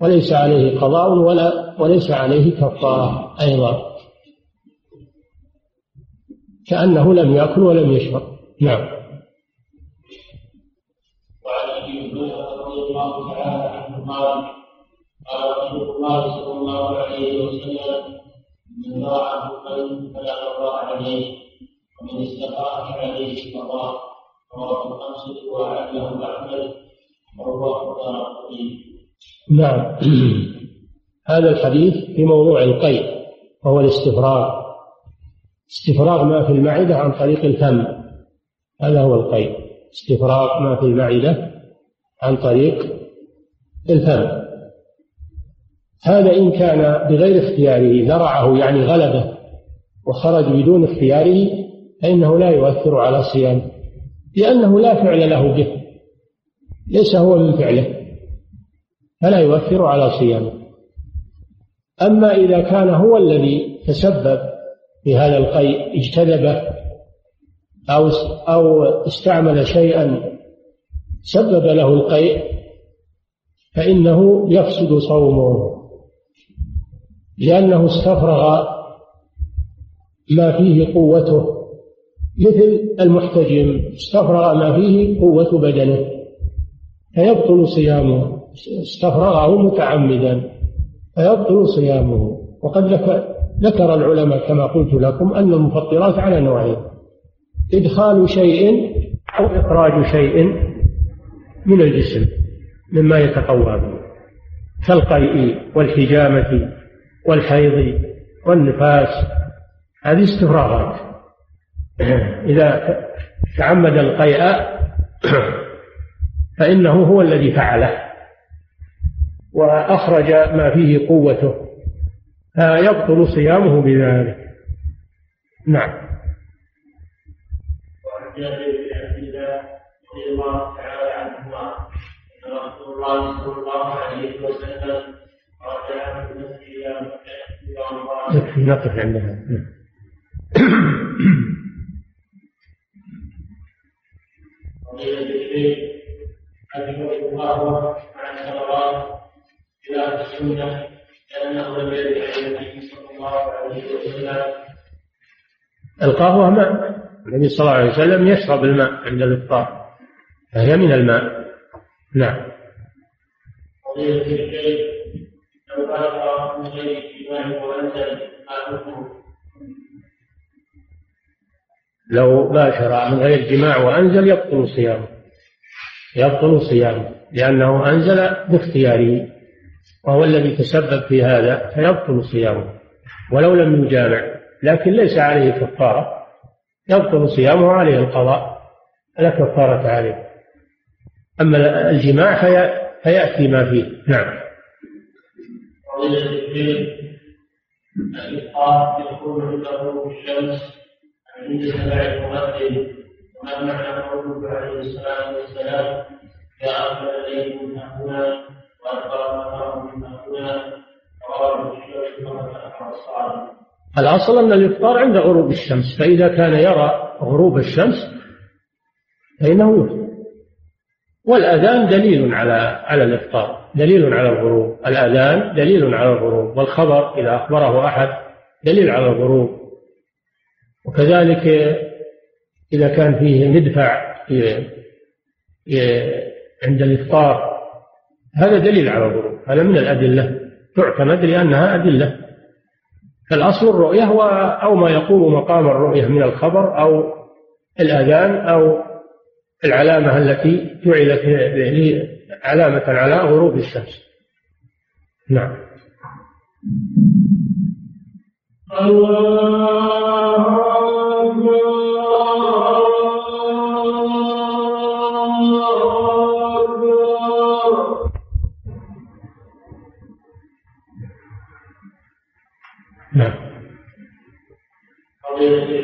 وليس عليه قضاء ولا وليس عليه كفارة أيضا. كأنه لم يأكل ولم يشرب. نعم وعن ابي هريره رضي الله تعالى عنه قال قال رسول الله صلى الله عليه وسلم من ضاعه قلب فلا قضاء عليه ومن استطاع فعليه القضاء رواه الخمسه وعله احمد ورواه دار نعم. هذا الحديث في موضوع القيء وهو الاستفراغ. استفراغ ما في المعدة عن طريق الفم. هذا هو القيء. استفراغ ما في المعدة عن طريق الفم هذا إن كان بغير اختياره ذرعه يعني غلبه وخرج بدون اختياره فإنه لا يؤثر على صيامه لأنه لا فعل له به. ليس هو من فعله. فلا يؤثر على صيامه. أما إذا كان هو الذي تسبب في هذا القيء اجتذبه أو أو استعمل شيئا سبب له القيء فإنه يفسد صومه لأنه استفرغ ما فيه قوته مثل المحتجم استفرغ ما فيه قوة بدنه فيبطل صيامه استفرغه متعمدا فيبطل صيامه. وقد ذكر العلماء كما قلت لكم أن المفطرات على نوعين إدخال شيء أو إخراج شيء من الجسم. مما يتقوى به كالقيء والحجامة والحيض والنفاس هذه استفراغات. (clears throat) إذا تعمد القيء (clears throat) فإنه هو الذي فعله وأخرج ما فيه قوته فيبطل صيامه بذلك. نعم. وعن جابر بن عبد الله رضي الله تعالى الله صلى الله عليه وسلم رجع من المسجد إلى مكة يكفي نقف عندها فضيلة الشيخ حفظه الله. عن الصلوات خلاف السنة لأنه لم يرد عن النبي صلى الله عليه وسلم القهوة ماء. النبي صلى الله عليه وسلم يشرب الماء عند الإفطار فهي من الماء. نعم. لو باشر من غير جماع وأنزل يبطل صيامه. يبطل صيامه. لأنه أنزل باختياره. وهو الذي تسبب في هذا فيبطل صيامه. ولو لم يجامع لكن ليس عليه كفارة. يبطل صيامه عليه القضاء. لا كفارة عليه. أما الجماع في فيأتي ما فيه. نعم. الإفطار يكون الشمس عند وما معنى عليه الصلاة والسلام هنا الأصل أن الإفطار عند غروب الشمس فإذا كان يرى غروب الشمس فإنه يفطر. والأذان دليل على على الإفطار دليل على الغروب. الأذان دليل على الغروب والخبر إذا أخبره أحد دليل على الغروب. وكذلك إذا كان فيه مدفع عند الإفطار هذا دليل على الغروب هذا من الأدلة. تعتمد لأنها أدلة. فالأصل الرؤية أو ما يقوم مقام الرؤية من الخبر أو الأذان أو العلامة التي جعلت علامة على غروب الشمس. نعم. الله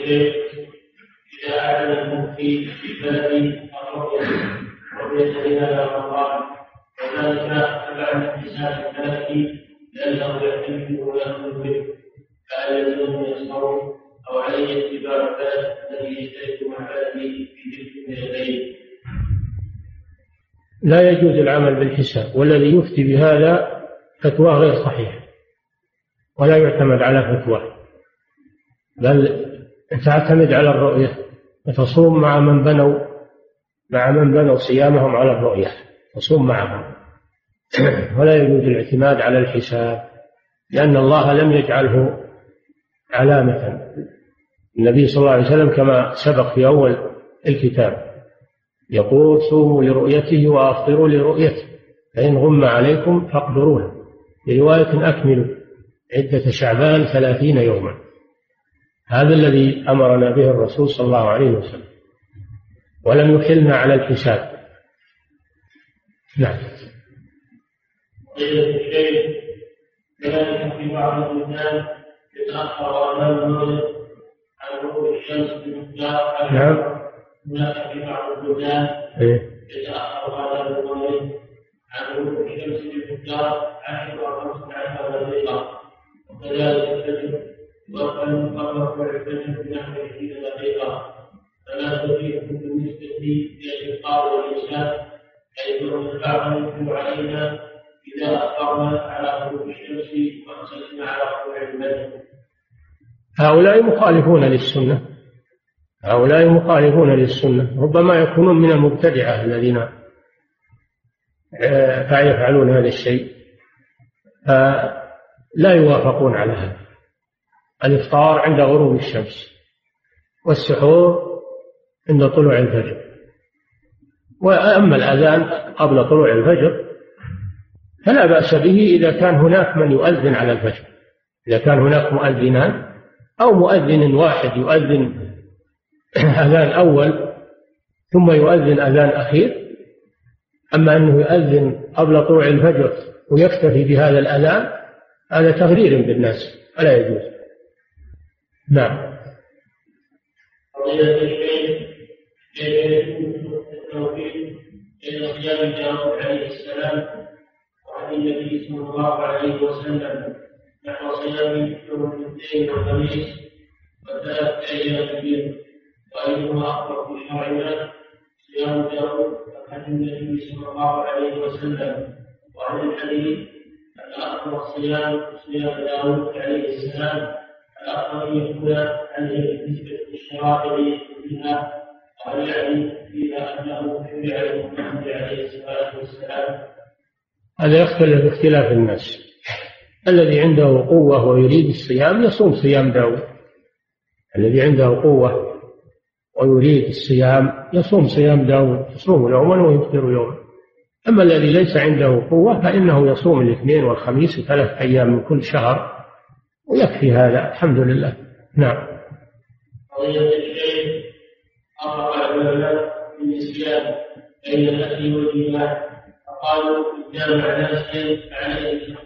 الشيخ المفتي في بلد الرؤية هلال رمضان وذلك الفلك لأنه يحتمل ويأخذ به فهل يلزم يصوم أو عليه اتباع الذي يشترك مع في تلك لا يجوز العمل بالحساب والذي يفتي بهذا فتواه غير صحيحه ولا يعتمد على فتوى بل تعتمد على الرؤية وتصوم مع من بنوا مع من بنوا صيامهم على الرؤية تصوم معهم. (clears throat) ولا يجوز الاعتماد على الحساب لأن الله لم يجعله علامة. النبي صلى الله عليه وسلم كما سبق في أول الكتاب يقول صوموا لرؤيته وأفطروا لرؤيته فإن غم عليكم فاقدروه. برواية أكملوا عدة شعبان ثلاثين يوما. هذا الذي أمرنا به الرسول صلى الله عليه وسلم. ولم يحلنا على الحساب نعم كذلك في بعض البلدان يتأخر أمام المغرب عن غروب الشمس بمقدار نعم هناك في بعض البلدان إيه؟ يتأخر أمام المغرب عن غروب الشمس بمقدار عشر أو خمسة عشر دقيقة وكذلك الفجر وكان مقرر الفجر بنحو عشرين دقيقة فلا علينا إذا على الشمس على طلوع هؤلاء مخالفون للسنة. هؤلاء مخالفون للسنة. ربما يكونون من المبتدعة الذين آه، يفعلون هذا الشيء. لا يوافقون على هذا. الإفطار عند غروب الشمس والسحور عند طلوع الفجر. وأما الأذان قبل طلوع الفجر فلا بأس به إذا كان هناك من يؤذن على الفجر. إذا كان هناك مؤذنان أو مؤذن واحد يؤذن أذان أول ثم يؤذن أذان أخير. أما أنه يؤذن قبل طلوع الفجر ويكتفي بهذا الأذان هذا تغرير بالناس ولا يجوز. نعم. التوفيق بين صيام داود عليه السلام وعن النبي صلى الله عليه وسلم نحو صيام يوم الاثنين والخميس وثلاث أيام البيض وايهما افضل في صيام داود عن النبي صلى الله عليه وسلم وعن الحديث الآخر الصيام صيام داود عليه السلام أن يكون عليه نسبة الشرائع فيها فيها أنه عليه الصلاة والسلام هذا يختلف باختلاف الناس. الذي عنده قوة ويريد الصيام يصوم صيام داود الذي عنده قوة ويريد الصيام يصوم صيام داود يصوم يوما ويفطر يوما. أما الذي ليس عنده قوة فإنه يصوم الاثنين والخميس ثلاث أيام من كل شهر ويكفي هذا. الحمد لله. نعم. بين الأكل فقالوا ناسيا عليه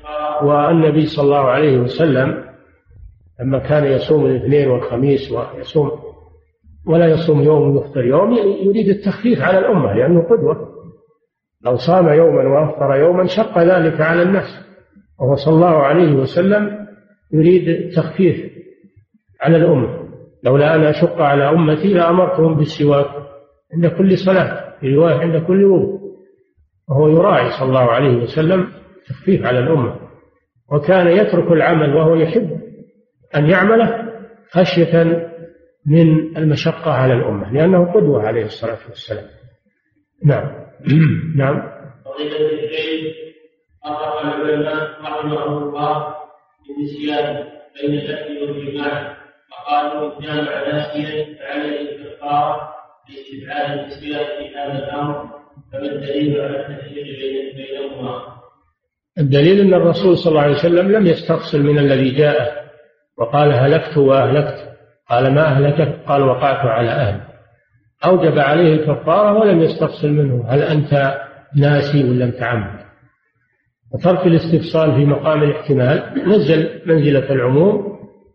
والنبي صلى الله عليه وسلم لما كان يصوم الاثنين والخميس ويصوم ولا يصوم يوم ويفطر يوم يريد التخفيف على الأمة لأنه قدوة. لو صام يوما وأفطر يوما شق ذلك على الناس. وهو صلى الله عليه وسلم يريد التخفيف على الأمة. لولا أن أشق على أمتي لأمرتهم بالسواك عند كل صلاة في رواية عند كل وضوء. وهو يراعي صلى الله عليه وسلم تخفيف على الأمة. وكان يترك العمل وهو يحب أن يعمله خشية من المشقة على الأمة لأنه قدوة عليه الصلاة والسلام. نعم. (coughs) نعم. فضيلة العلماء رحمه الله بالنسيان بين الأكل والجماع فقالوا جامع ناسيا فعليه الكفارة لاستبعاد النسيان في هذا الأمر فما الدليل على التفريق بينهما؟ الدليل أن الرسول صلى الله عليه وسلم لم يستفصل من الذي جاءه وقال هلكت وأهلكت قال ما أهلكك؟ قال وقعت على أهلي أوجب عليه الكفارة ولم يستفصل منه هل أنت ناسي ولا متعمد وترك الاستفصال في مقام الاحتمال نزل منزلة العموم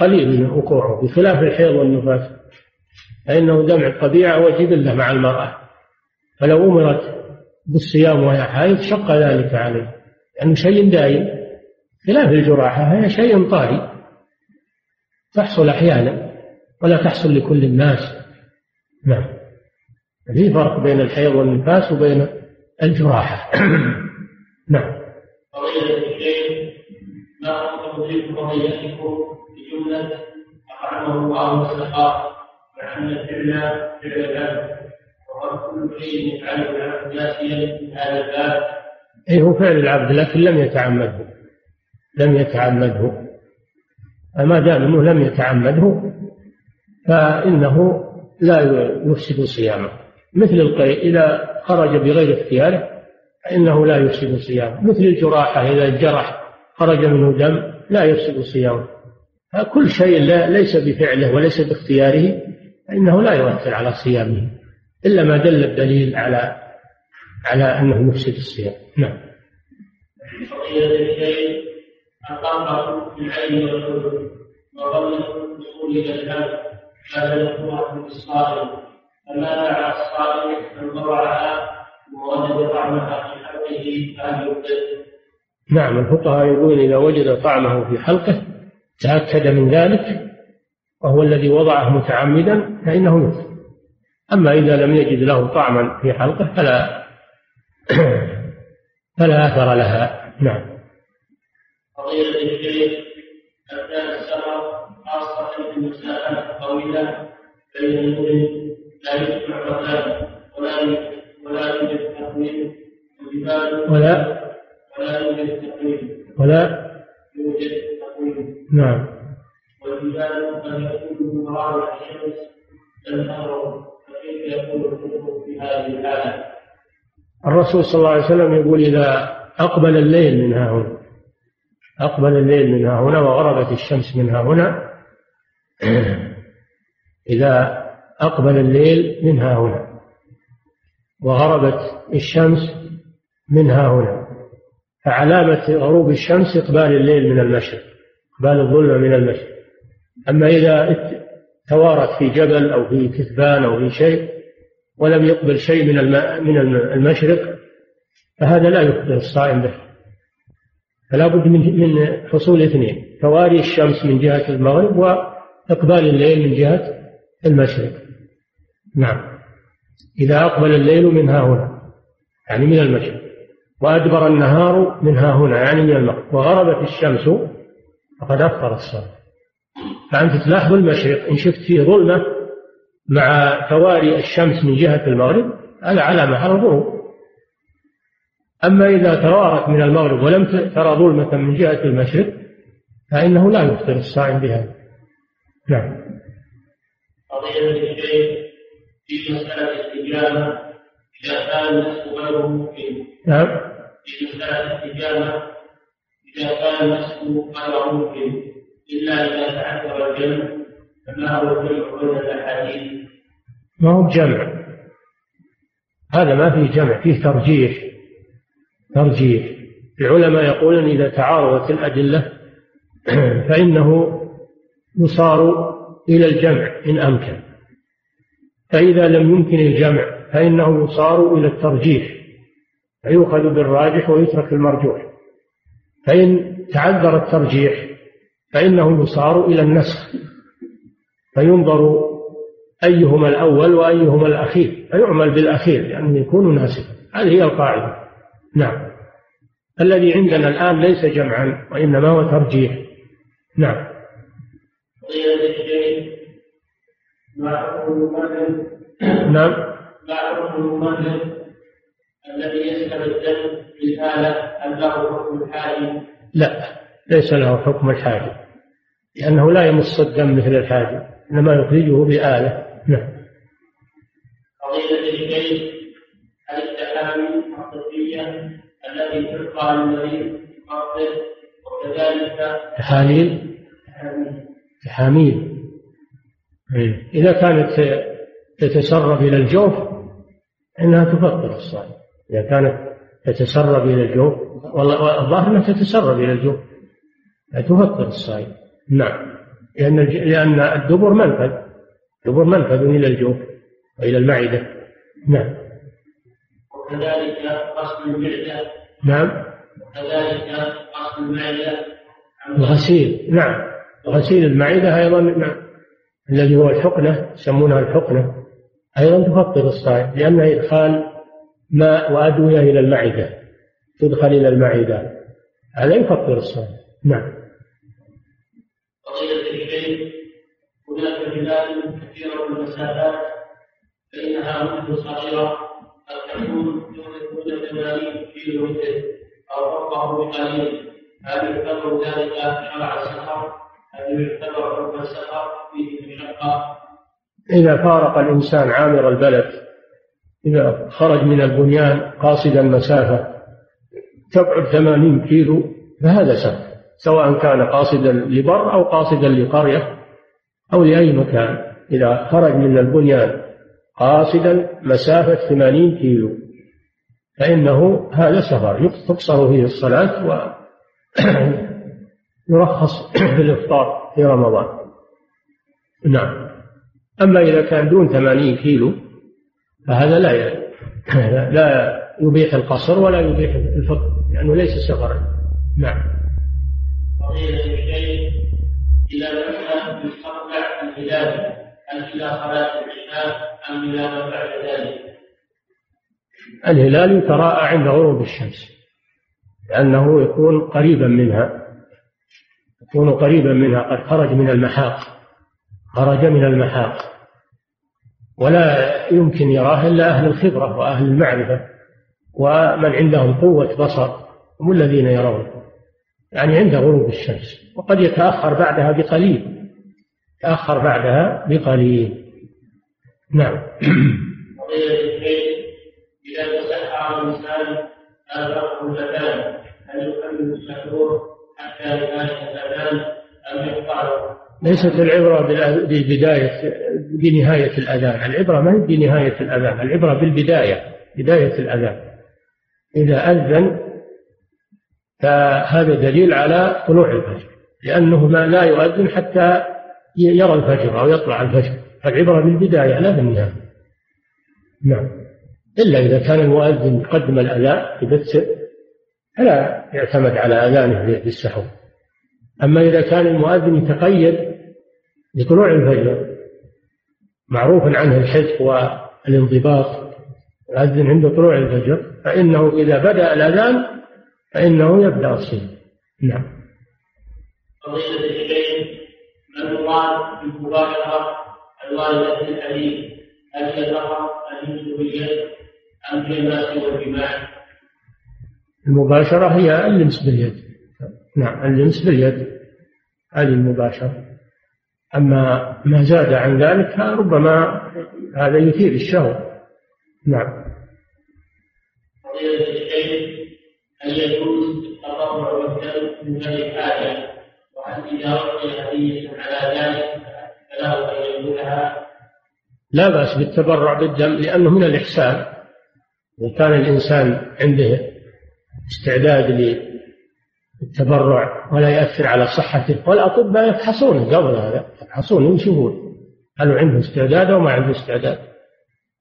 قليل من وقوعه بخلاف الحيض والنفاس. فإنه دمع طبيعة وجبلة مع المرأة. فلو أمرت بالصيام وهي حائض شق ذلك عليه. يعني شيء دائم. خلاف الجراحة هي شيء طارئ تحصل أحيانا ولا تحصل لكل الناس. نعم. في فرق بين الحيض والنفاس وبين الجراحة. (coughs) نعم. أطعمه الله وسقاه أن الفعل فعل العبد وكل شيء يفعله في هذا الباب أي هو فعل العبد لكن لم يتعمده. لم يتعمده. فما دام أنه لم يتعمده فإنه لا يفسد صيامه. مثل القيء إذا خرج بغير اختياره فإنه لا يفسد صيامه. مثل الجراحة إذا جرح خرج منه دم لا يفسد صيامه. كل شيء لا ليس بفعله وليس باختياره فإنه لا يؤثر على صيامه إلا ما دل الدليل على على أنه يفسد الصيام. نعم. ووجد طعمها في يبدل نعم الفقهاء يقولون إذا وجد طعمه في حلقه تأكد من ذلك وهو الذي وضعه متعمدا فإنه يكفر أما إذا لم يجد له طعما في حلقه فلا (clears throat) فلا أثر لها. نعم. فضيلة الشيخ أثناء السفر خاصة في المسافات الطويلة بين المدن لا يسمع ولا ولا يوجد تقويم ولا ولا يوجد تقويم ولا يوجد نعم والجبال قد يكون مراجع الشمس تنهار فكيف يكون في هذه الحالة؟ الرسول صلى الله عليه وسلم يقول إذا أقبل الليل من ها هنا أقبل الليل من ها هنا وغربت الشمس من ها هنا (clears throat) إذا أقبل الليل من ها هنا وغربت الشمس من ها هنا فعلامة غروب الشمس إقبال الليل من المشرق إقبال الظلمة من المشرق أما إذا توارت في جبل أو في كثبان أو في شيء ولم يقبل شيء من من المشرق فهذا لا يخبر الصائم به. فلا بد من من حصول اثنين تواري الشمس من جهة المغرب وإقبال الليل من جهة المشرق. نعم. إذا أقبل الليل من ها هنا يعني من المشرق وأدبر النهار من ها هنا يعني من المغرب. وغربت الشمس فقد أفطر الصائم فأنت تلاحظ المشرق إن شفت فيه ظلمة مع تواري الشمس من جهة المغرب هذا علامة على الغروب أما إذا توارت من المغرب ولم ترى ظلمة من جهة المشرق فإنه لا يفطر الصائم بها نعم. قضية الشيخ في مسألة الاستجابة إذا كان نعم. في مسألة الاستجابة كان النسك غير ممكن إلا إذا تعذر الجمع فما هو الجمع بين الأحاديث؟ ما هو جمع. هذا ما فيه جمع فيه ترجيح. ترجيح. العلماء يقولون إذا تعارضت الأدلة (clears throat) فإنه يصار إلى الجمع إن أمكن. فإذا لم يمكن الجمع فإنه يصار إلى الترجيح. فيؤخذ بالراجح ويترك المرجوح. فإن تعذر الترجيح فإنه يصار إلى النسخ فينظر أيهما الأول وأيهما الأخير فيعمل بالأخير لأنه يكون ناسخا. هذه هي القاعدة. نعم. الذي عندنا الآن ليس جمعا وإنما هو ترجيح. نعم. نعم. الذي يسلم الدم بالآلة هل له حكم الحاجب؟ لا ليس له حكم الحاجب لأنه لا يمص الدم مثل الحاجب إنما يخرجه بآلة. نعم. قضية الشيخ هل التحامي الطبية التي تلقى للمريض فرضه وكذلك تحاليل تحاميل. إيه. إذا كانت تتسرب إلى الجوف إنها تفطر الصائم. إذا كانت تتسرب إلى الجوف. والظاهر أنها تتسرب إلى الجوف. تفطر الصائم نعم. لأن لأن الدبر منفذ. الدبر منفذ إلى الجوف وإلى المعدة. نعم. وكذلك غسل المعدة. نعم. وكذلك غسل المعدة. الغسيل. نعم. غسيل المعدة أيضا نعم. الذي هو الحقنة يسمونها الحقنة. أيضا تفطر الصائم لأنها إدخال ماء وأدوية إلى المعدة تدخل إلى المعدة هذا يفطر الصائم نعم قضية الشيء هناك بلاد كثيرة من المسافات فإنها مدة صغيرة قد تكون دون 80 كيلو متر أو فوقه بقليل هل يعتبر ذلك شرع السفر؟ هل يعتبر حكم السفر فيه مشقة؟ إذا فارق الإنسان عامر البلد إذا خرج من البنيان قاصدا مسافة تبعد ثمانين كيلو فهذا سفر سواء كان قاصدا لبر أو قاصدا لقرية أو لأي مكان. إذا خرج من البنيان قاصدا مسافة ثمانين كيلو فإنه هذا سفر تقصر فيه الصلاة ويرخص (coughs) في (coughs) الإفطار في رمضان. نعم. أما إذا كان دون ثمانين كيلو فهذا لا (laughs) لا يبيح القصر ولا يبيح الفطر لأنه ليس سفرا. نعم. قضية الشيء إذا لم يستطع الهلال هل إلى صلاة العشاء أم إلى ما بعد ذلك؟ الهلال يتراءى عند غروب الشمس لأنه يكون قريبا منها يكون قريبا منها قد خرج من المحاق خرج من المحاق. ولا يمكن يراه إلا أهل الخبرة وأهل المعرفة ومن عندهم قوة بصر هم الذين يرونه يعني عند غروب الشمس. وقد يتأخر بعدها بقليل. تأخر بعدها بقليل. نعم. إذا تسحر الإنسان آباء الأذان هل يكمل السحور حتى يقطعه؟ ليست العبرة ببداية بنهاية الأذان. العبرة ما هي بنهاية الأذان العبرة بالبداية بداية الأذان. إذا أذن فهذا دليل على طلوع الفجر لأنه ما لا يؤذن حتى يرى الفجر أو يطلع الفجر. فالعبرة بالبداية لا بالنهاية. نعم. إلا إذا كان المؤذن يقدم الأذان يبتر فلا يعتمد على أذانه بالسحور أما إذا كان المؤذن يتقيد بطلوع الفجر معروف عنه الحزب والانضباط يؤذن عند طلوع الفجر فإنه إذا بدأ الأذان فإنه يبدأ الصيام. نعم. الشيخ المراد بالمبالغة الواردة في الحديث هل هي فقط الجنس باليد أم هي؟ المباشرة هي اللمس باليد. نعم اللمس باليد هذه المباشرة. أما ما زاد عن ذلك ربما هذا يثير الشهوة. نعم. يجوز التطوع بالدم من غير حاجة وهل إذا أعطي هدية على ذلك فله أن يقولها. لا بأس بالتبرع بالدم لأنه من الإحسان. إذا كان الإنسان عنده استعداد للتبرع ولا يأثر على صحته. والأطباء يفحصون قبل هذا يفحصون يشوفون هل عنده استعداد أو ما عنده استعداد.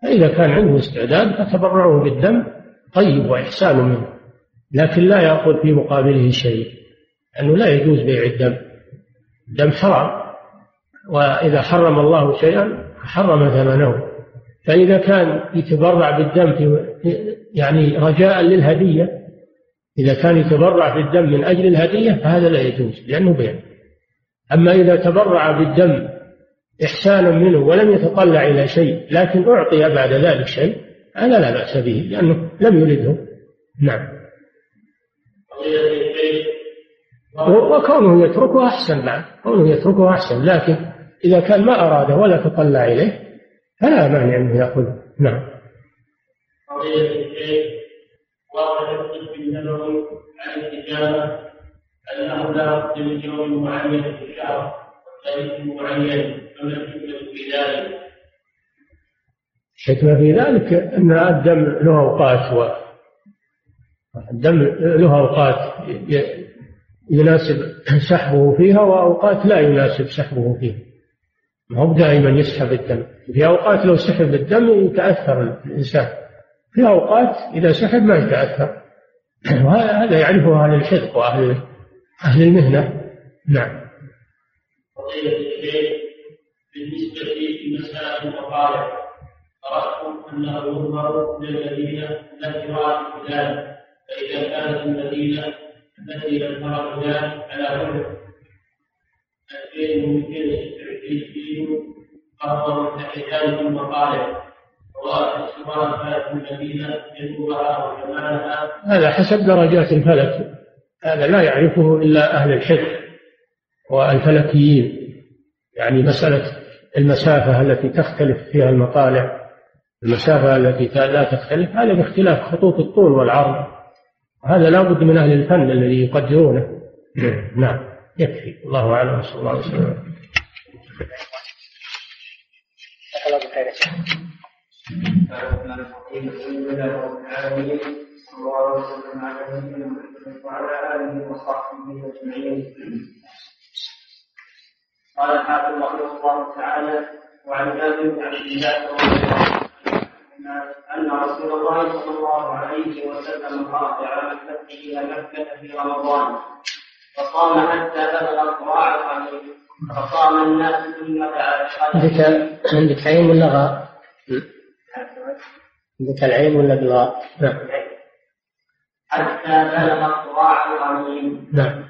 فإذا كان عنده استعداد فتبرعه بالدم طيب وإحسان منه لكن لا يأخذ في مقابله شيء لأنه لا يجوز بيع الدم. الدم حرام وإذا حرم الله شيئا حرم ثمنه. فإذا كان يتبرع بالدم يعني رجاء للهدية إذا كان يتبرع بالدم من أجل الهدية فهذا لا يجوز لأنه بيع. أما إذا تبرع بالدم إحسانا منه ولم يتطلع إلى شيء لكن أعطي بعد ذلك شيء هذا لا بأس به لأنه لم يرده. نعم. وكونه يتركه أحسن بعد كونه يتركه أحسن لكن إذا كان ما أراده ولا تطلع إليه فلا مانع أنه يأخذه. نعم. النبوي عن الإجابة أنه لا بد من يوم معين في الشهر وتاريخ معين فما الحكمة في ذلك؟ الحكمة في ذلك أن الدم له أوقات و الدم له أوقات يناسب سحبه فيها وأوقات لا يناسب سحبه فيها ما هو دائما يسحب الدم في أوقات لو سحب الدم يتأثر الإنسان في أوقات إذا سحب ما يتأثر (clears throat) وهذا يعرفه أهل الحذق وأهل أهل المهنة. نعم. بالنسبة لمسائل المطالع قرأت أنه يؤمر من المدينة قراءة فلان فإذا كانت المدينة التي ذكر فلان على وجه 2226 قرر تحتاج المطالع. هذا حسب درجات الفلك. هذا لا يعرفه إلا أهل الحفظ والفلكيين. يعني مسألة المسافة التي تختلف فيها المطالع المسافة التي لا تختلف هذا باختلاف خطوط الطول والعرض. هذا لا بد من أهل الفن الذي يقدرونه. نعم يكفي. الله أعلم صلى الله عليه وسلم. وعلى اله وصحبه اجمعين قال الحافظ رحمه الله تعالى وعن جابر بن عبد الله رضي الله عنه ان رسول الله صلى الله عليه وسلم خرج على الفتح إلى مكه في رمضان فصام حتى بلغ القراع القليل فصام الناس ثم دعا عندك عندك عين ولا غاء؟ عندك العين ولا بالغاء؟ نعم. حتى بلغ الصراع الغميم نعم.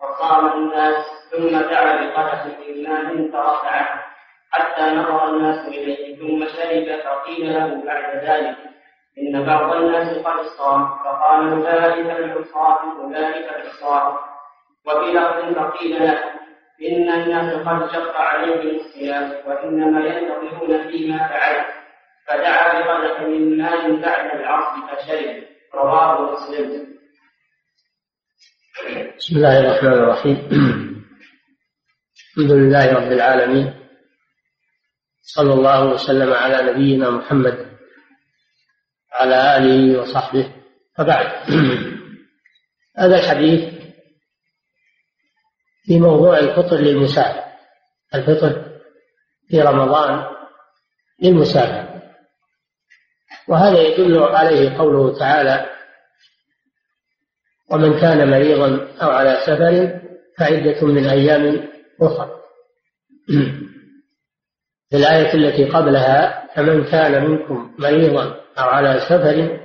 فصام الناس ثم دعا بقدح من ماء فرفعه. حتى نظر الناس إليه ثم شرب فقيل له بعد ذلك إن بعض الناس قد صام فقال أولئك العصاة أولئك العصاة. وفي لفظ فقيل له إن الناس قد شق عليهم الصيام وإنما ينتظرون فيما فعلت فدعا بقدح من ماء بعد العصر فشرب. رواه مسلم. بسم الله الرحمن الرحيم. الحمد لله رب العالمين. صلى الله وسلم على نبينا محمد على آله وصحبه. وبعد هذا الحديث في موضوع الفطر للمسافر. الفطر في رمضان للمسافر. وهذا يدل عليه قوله تعالى ومن كان مريضا أو على سفر فعدة من أيام أخرى. (clears throat) في الآية التي قبلها فمن كان منكم مريضا أو على سفر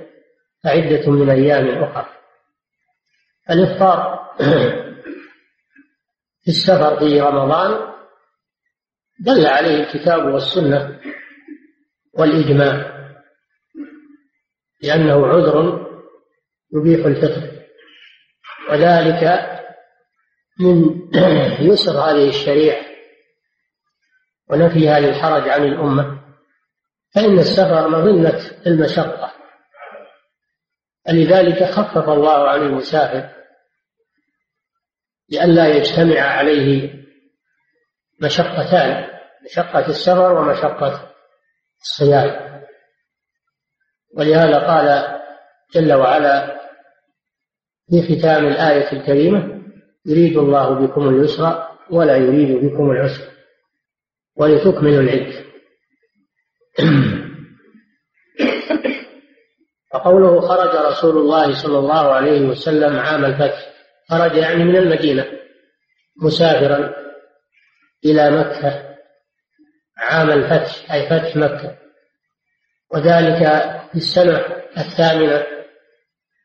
فعدة من أيام أخرى. الإفطار (clears throat) في السفر في رمضان دل عليه الكتاب والسنة والإجماع. لأنه عذر يبيح الفطر. وذلك من (clears throat) يسر هذه الشريعة ونفيها للحرج عن الأمة. فإن السفر مظنة المشقة. فلذلك خفف الله عن المسافر لئلا يجتمع عليه مشقتان مشقة السفر ومشقة الصيام. ولهذا قال جل وعلا في ختام الآية الكريمة يريد الله بكم اليسر ولا يريد بكم العسر ولتكملوا العدة فقوله (clears throat) خرج رسول الله صلى الله عليه وسلم عام الفتح خرج يعني من المدينة مسافرا إلى مكة عام الفتح أي فتح مكة. وذلك في السنة الثامنة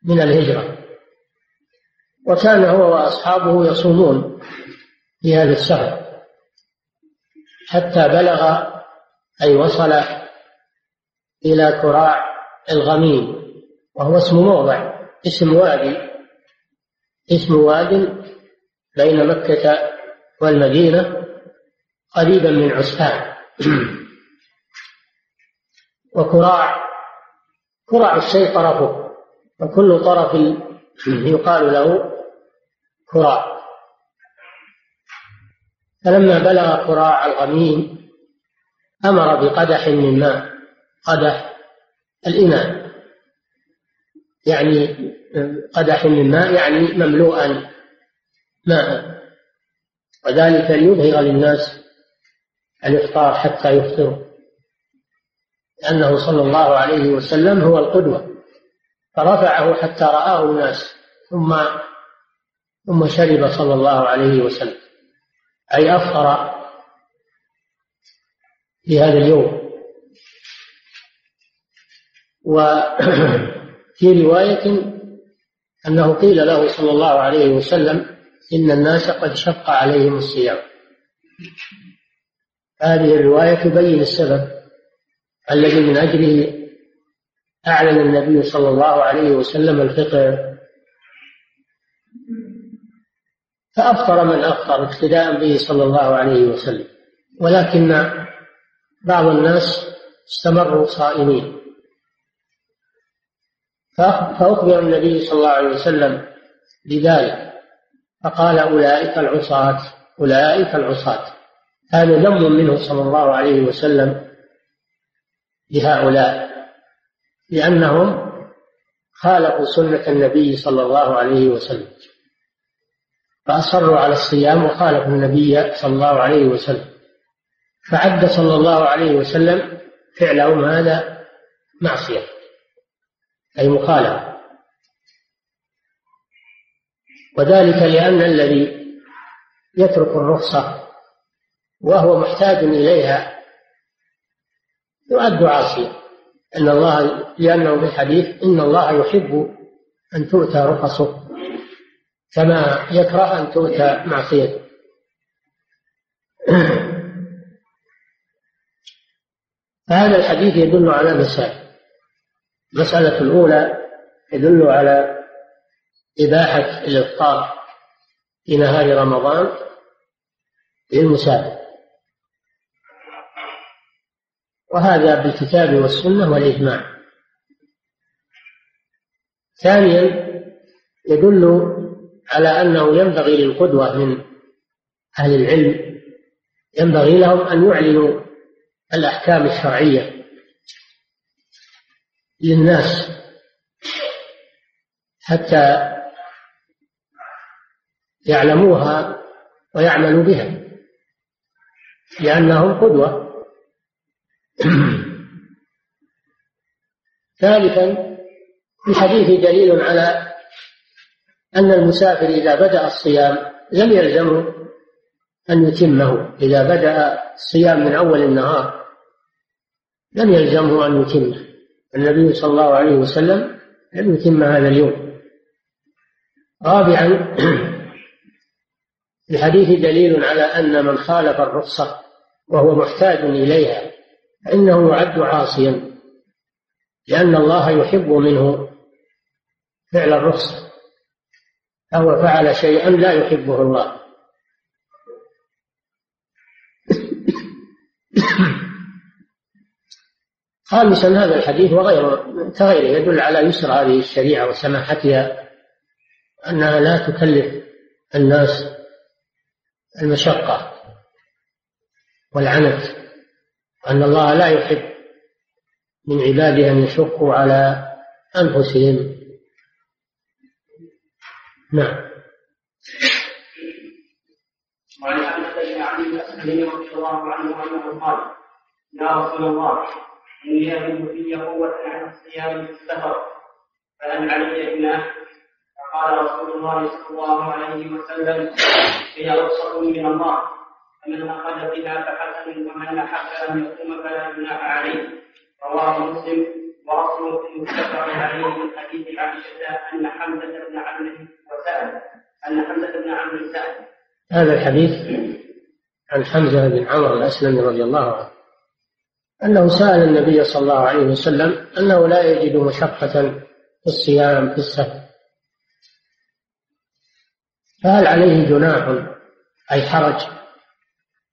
من الهجرة. وكان هو وأصحابه يصومون في هذا الشهر حتى بلغ أي وصل إلى كراع الغميم وهو اسم موضع اسم وادي اسم واد بين مكة والمدينة قريبا من عسفان. (clears throat) وكراع كراع الشيء طرفه. وكل طرف يقال له كراع. فلما بلغ كراع الغميم أمر بقدح من ماء قدح الإناء. يعني قدح من ماء يعني مملوءا ماء. وذلك ليظهر للناس الإفطار حتى يفطروا. لأنه صلى الله عليه وسلم هو القدوة. فرفعه حتى رآه الناس ثم ثم شرب صلى الله عليه وسلم. أي أفطر في هذا اليوم. وفي (clears throat) رواية أنه قيل له صلى الله عليه وسلم إن الناس قد شق عليهم الصيام. هذه الرواية تبين السبب. الذي من أجله أعلن النبي صلى الله عليه وسلم الفطر فأفطر من أفطر اقتداء به صلى الله عليه وسلم. ولكن بعض الناس استمروا صائمين. فأخبر النبي صلى الله عليه وسلم بذلك. فقال أولئك العصاة أولئك العصاة. هذا ذم منه صلى الله عليه وسلم. لهؤلاء لأنهم خالفوا سنة النبي صلى الله عليه وسلم. فأصروا على الصيام وخالفوا النبي صلى الله عليه وسلم. فعد صلى الله عليه وسلم فعلهم هذا معصية أي مخالفة. وذلك لأن الذي يترك الرخصة وهو محتاج إليها يؤد عاصيا أن الله لأنه في الحديث إن الله يحب أن تؤتى رخصه كما يكره أن تؤتى معصيته. (clears throat) فهذا الحديث يدل على مسائل المسألة الأولى يدل على إباحة الإفطار في نهار رمضان للمسافر. وهذا بالكتاب والسنة والإجماع. ثانيا يدل على أنه ينبغي للقدوة من أهل العلم ينبغي لهم أن يعلنوا الأحكام الشرعية للناس حتى يعلموها ويعملوا بها لأنهم قدوة. (coughs) ثالثا في الحديث دليل على أن المسافر إذا بدأ الصيام لم يلزمه أن يتمه. إذا بدأ الصيام من أول النهار لم يلزمه أن يتمه. النبي صلى الله عليه وسلم لم يتم هذا اليوم. رابعا (coughs) الحديث دليل على أن من خالف الرخصة وهو محتاج إليها فإنه يعد عاصيا لأن الله يحب منه فعل الرخصة فهو فعل شيئا لا يحبه الله. خامسا هذا الحديث وغيره كغيره يدل على يسر هذه الشريعة وسماحتها أنها لا تكلف الناس المشقة والعنت. أن الله لا يحب من عباده أن يشقوا على أنفسهم. نعم. وعن أبي بن رضي الله عنه أنه قال يا رسول الله إني اجد في قوه عن الصيام في السفر فهل علي جناح فقال رسول الله صلى الله عليه وسلم هي رخصة من الله. فمن أخذ بها فحسن ومن احب أن يقوم فلا جناح عليه. رواه مسلم. ورسول في المتفق عليه من حديث عائشة أن حمزة بن عمرو وسأل. أن حمزة بن عمرو سأل. هذا الحديث عن حمزة بن عمرو الأسلمي رضي الله عنه. أنه سأل النبي صلى الله عليه وسلم أنه لا يجد مشقة في الصيام في السفر فهل عليه جناح أي حرج؟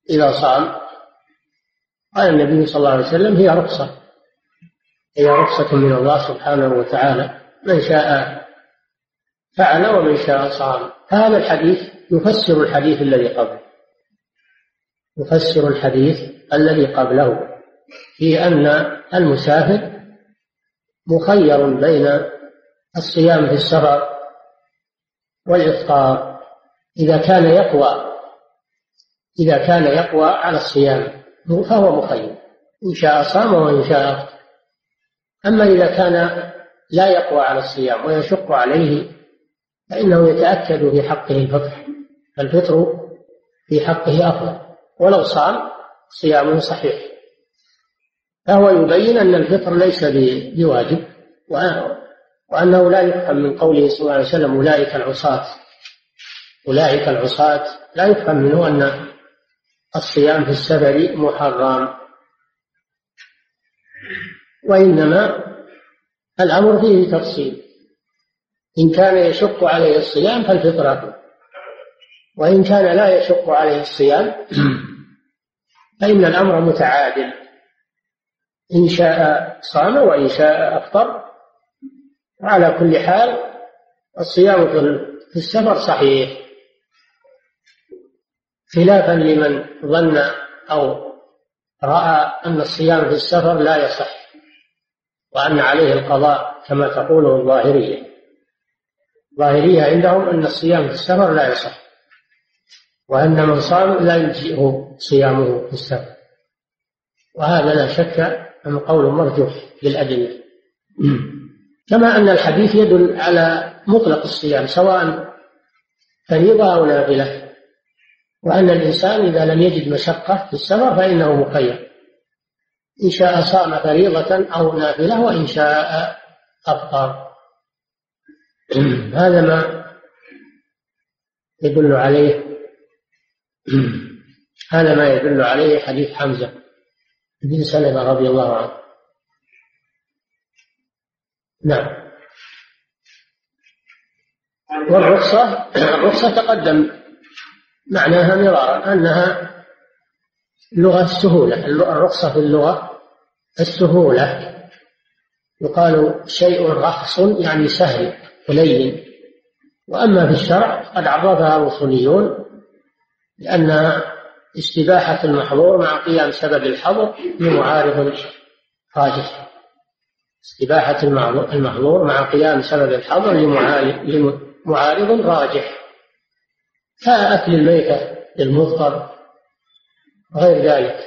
إذا صام قال النبي صلى الله عليه وسلم هي رخصة. هي رخصة من الله سبحانه وتعالى. من شاء فعل ومن شاء صام. هذا الحديث يفسر الحديث الذي قبله. يفسر الحديث الذي قبله. في أن المسافر مخير بين الصيام في السفر والإفطار. إذا كان يقوى إذا كان يقوى على الصيام فهو مخير. إن شاء صام وإن شاء أفطر. أما إذا كان لا يقوى على الصيام ويشق عليه فإنه يتأكد في حقه الفطر. فالفطر في حقه أفضل. ولو صام صيامه صحيح. فهو يبين أن الفطر ليس بواجب وأنه لا يفهم من قوله صلى الله عليه وسلم أولئك العصاة. أولئك العصاة لا يفهم منه أن الصيام في السفر محرم. وإنما الأمر فيه تفصيل. إن كان يشق عليه الصيام فالفطرة. وإن كان لا يشق عليه الصيام فإن الأمر متعادل. إن شاء صام وإن شاء أفطر. وعلى كل حال الصيام في السفر صحيح. خلافا لمن ظن أو رأى أن الصيام في السفر لا يصح وأن عليه القضاء كما تقوله الظاهرية. الظاهرية عندهم أن الصيام في السفر لا يصح وأن من صام لا يجزئه صيامه في السفر. وهذا لا شك أم قول مرجوح بالأدلة كما أن الحديث يدل على مطلق الصيام سواء فريضة أو نافلة. وأن الإنسان إذا لم يجد مشقة في السفر فإنه مخير. إن شاء صام فريضة أو نافلة وإن شاء أفطر. (clears throat) هذا ما يدل عليه (clears throat) هذا ما يدل عليه حديث حمزة بن سلمة رضي الله عنه. نعم. والرخصة الرخصة تقدم. معناها مرارا أنها لغة السهولة الرخصة في اللغة السهولة. يقال شيء رخص يعني سهل ولين وأما في الشرع قد عرفها الأصوليون لأنها استباحة المحظور مع قيام سبب الحظر لمعارض راجح استباحة المحظور مع قيام سبب الحظر لمعارض راجح. كأكل الميتة للمضطر غير ذلك.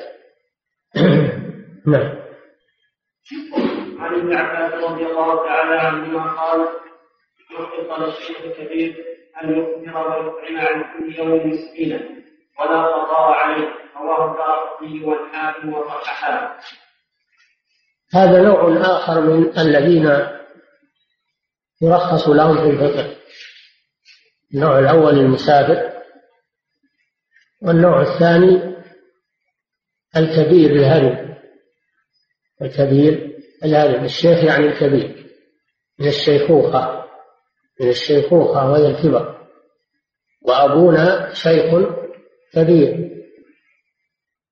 (clears throat) نعم. عن ابن عباس رضي الله تعالى عنهما قال يحفظ للشيخ الكبير أن يكثر ويطعم عن كل يوم مسكينا ولا قضاء عليه رواه الدارقطني والحاكم وصححاه هذا نوع آخر من الذين يرخص لهم في الفطر النوع الأول المسافر والنوع الثاني الكبير الهرم. الكبير الهرم. الشيخ يعني الكبير. من الشيخوخة. من الشيخوخة وهي الكبر. وأبونا شيخ كبير.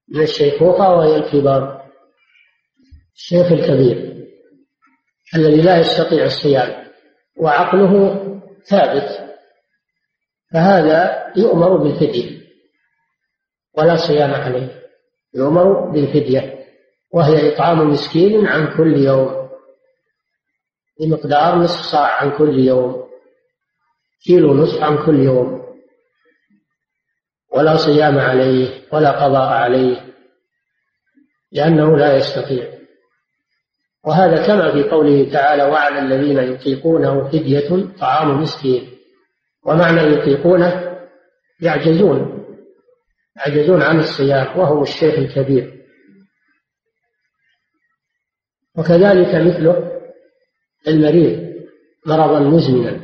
من الشيخوخة وهي الكبر الشيخ الكبير. الذي لا يستطيع الصيام. وعقله ثابت. فهذا يؤمر بالفدية ولا صيام عليه. يؤمر بالفدية وهي إطعام مسكين عن كل يوم. بمقدار نصف صاع عن كل يوم كيلو نصف عن كل يوم. ولا صيام عليه ولا قضاء عليه لأنه لا يستطيع. وهذا كما في قوله تعالى وعلى الذين يطيقونه فدية طعام مسكين. ومعنى يطيقونه يعجزون يعجزون عن الصيام وهم الشيخ الكبير. وكذلك مثله المريض مرضا مزمنا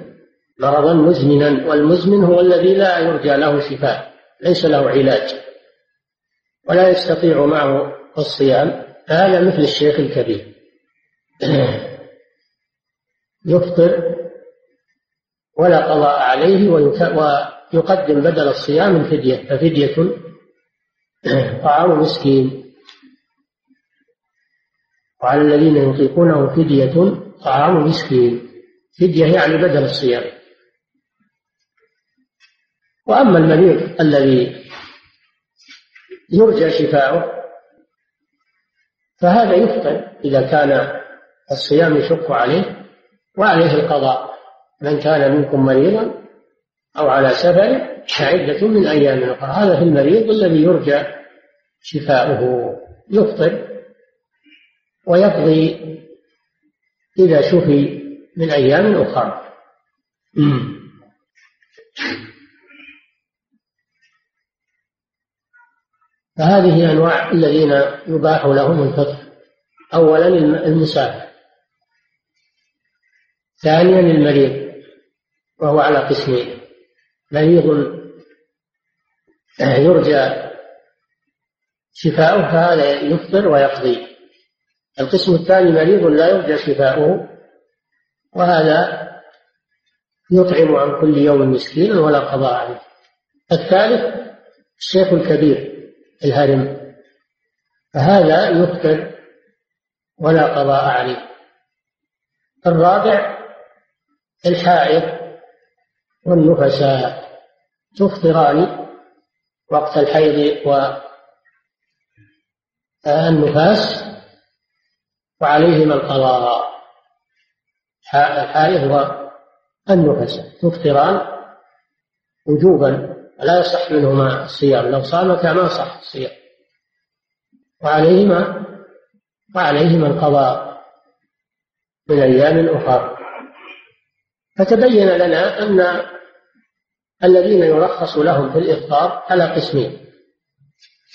مرضا مزمنا والمزمن هو الذي لا يرجى له شفاء ليس له علاج ولا يستطيع معه الصيام فهذا مثل الشيخ الكبير. (clears throat) يفطر ولا قضاء عليه ويقدم بدل الصيام الفدية ففدية (clears throat) طعام مسكين. وعلى الذين يطيقونه فدية طعام مسكين. فدية يعني بدل الصيام. وأما المريض الذي يرجى شفاؤه فهذا يفطر إذا كان الصيام يشق عليه وعليه القضاء. من كان منكم مريضا أو على سفر فعدة من أيام أخرى. هذا في المريض الذي يرجى شفاؤه يفطر ويقضي إذا شفي من أيام أخرى. فهذه أنواع الذين يباح لهم الفطر. أولا المسافر ثانيا المريض. وهو على قسمين مريض يرجى شفاؤه فهذا يفطر ويقضي. القسم الثاني مريض لا يرجى شفاؤه وهذا يطعم عن كل يوم مسكينا ولا قضاء عليه. الثالث الشيخ الكبير الهرم فهذا يفطر ولا قضاء عليه. الرابع الحائض والنفساء تفطران وقت الحيض والنفاس وعليهما القضاء. الحائض والنفس تفطران وجوبا لا يصح منهما الصيام لو صامتا ما صح الصيام. وعليهما وعليهما القضاء من أيام أخرى. فتبين لنا أن الذين يرخص لهم في الإفطار على قسمين.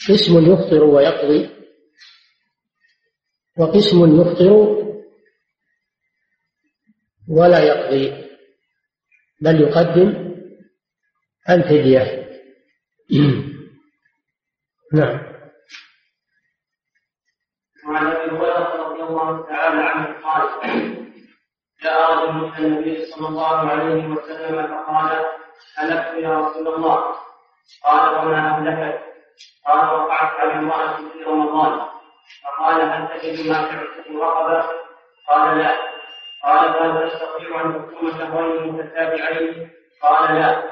قسم يفطر ويقضي وقسم يفطر ولا يقضي بل يقدم الفدية. (clears throat) نعم. وعن أبي هريرة رضي الله تعالى عنه قال جاء رجل النبي صلى الله عليه وسلم فقال هلكت يا رسول الله؟ قال وما اهلكت قال وقعت على امرأة في رمضان. فقال هل تجد ما تعتق رقبة؟ قال لا. قال فهل تستطيع أن تصوم شهرين متتابعين؟ قال لا.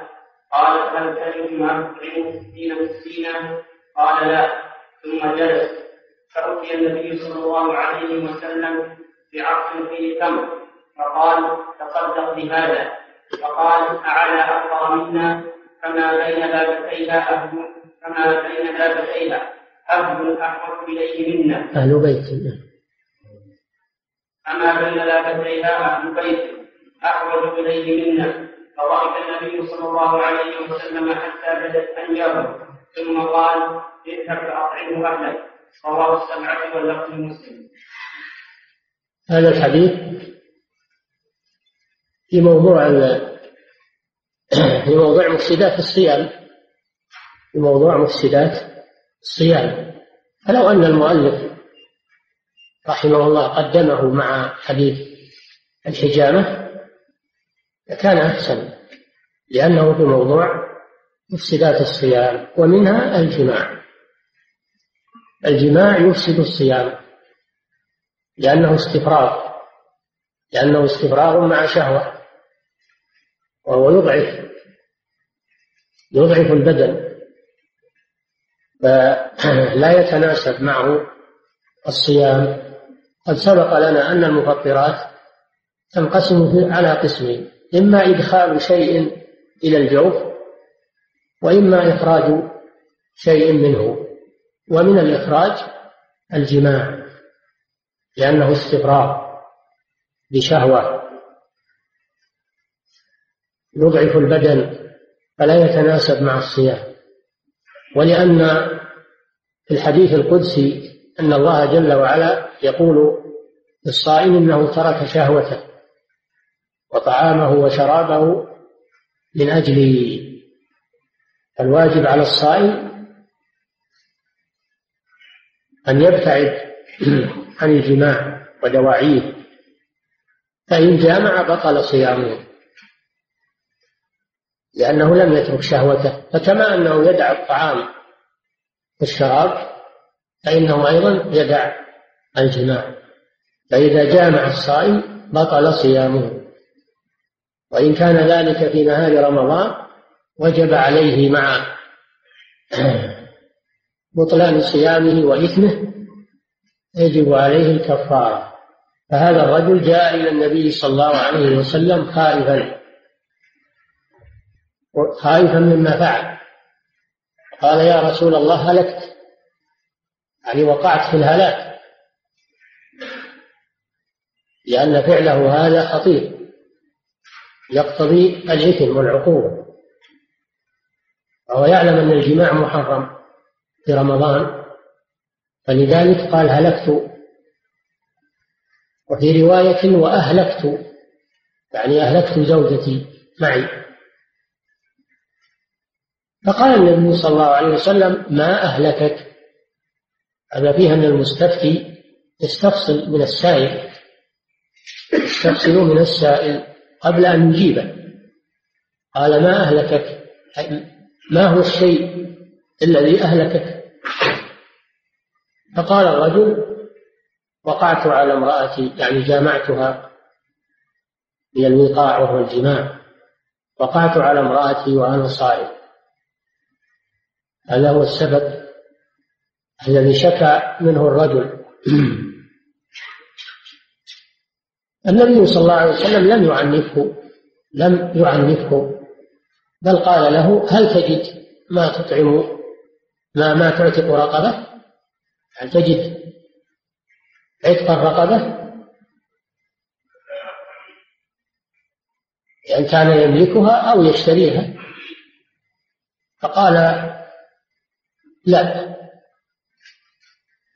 قالت هل تجد ما تطعم ستين مسكينا قال لا. ثم جلس. فأتي النبي صلى الله عليه وسلم بعقل فيه تمر. فقال تصدق بهذا. فقال أعلى أفقر منا؟ فما بين لابتيها أهل فما بين لابتيها أهل أحوج إليه منا. أهل بيت فما بين لابتيها أهل بيت أحوج إليه منا؟ فضحك النبي صلى الله عليه وسلم حتى بدت أنيابه ثم قال اذهب فأطعمه أهلك. رواه السبعة واللفظ مسلم هذا الحديث في موضوع (clears throat) في موضوع مفسدات الصيام. في موضوع مفسدات الصيام. فلو أن المؤلف رحمه الله قدمه مع حديث الحجامة لكان أحسن لأنه في موضوع مفسدات الصيام ومنها الجماع. الجماع يفسد الصيام لأنه استفراغ لأنه استفراغ مع شهوة. وهو يضعف يضعف البدن. فلا (clears throat) يتناسب معه الصيام. قد سبق لنا أن المفطرات تنقسم على قسمين إما إدخال شيء إلى الجوف وإما إخراج شيء منه ومن الإخراج الجماع لأنه استفراغ بشهوة. يضعف البدن فلا يتناسب مع الصيام. ولأن في الحديث القدسي أن الله جل وعلا يقول للصائم إنه ترك شهوته وطعامه وشرابه من أجل الواجب على الصائم أن يبتعد عن الجماع ودواعيه فإن جامع بطل صيامه. لأنه لم يترك شهوته فكما أنه يدع الطعام والشراب فإنه أيضا يدع الجماع. فإذا جامع الصائم بطل صيامه. وإن كان ذلك في نهار رمضان وجب عليه مع بطلان صيامه وإثمه يجب عليه الكفارة. فهذا الرجل جاء إلى النبي صلى الله عليه وسلم خائفا. خائفا مما فعل. قال يا رسول الله هلكت. يعني وقعت في الهلاك. لأن فعله هذا خطير. يقتضي الإثم والعقوبة. وهو يعلم أن الجماع محرم في رمضان. فلذلك قال هلكت. وفي رواية وأهلكت. يعني أهلكت زوجتي معي. فقال النبي صلى الله عليه وسلم ما أهلكك؟ هذا فيها أن المستفتي يستفصل من السائل يستفصل من السائل قبل أن يجيبه. قال ما أهلكك؟ ما هو الشيء الذي أهلكك؟ فقال الرجل وقعت على امرأتي يعني جامعتها من الوقاع وهو الجماع وقعت على امرأتي وأنا صائم. هذا هو السبب الذي شكى منه الرجل. (clears throat) النبي صلى الله عليه وسلم لم يعنفه لم يعنفه بل قال له هل تجد ما تطعم ما ما تعتق رقبة؟ هل تجد عتق الرقبة؟ يعني كان يملكها أو يشتريها. فقال لا.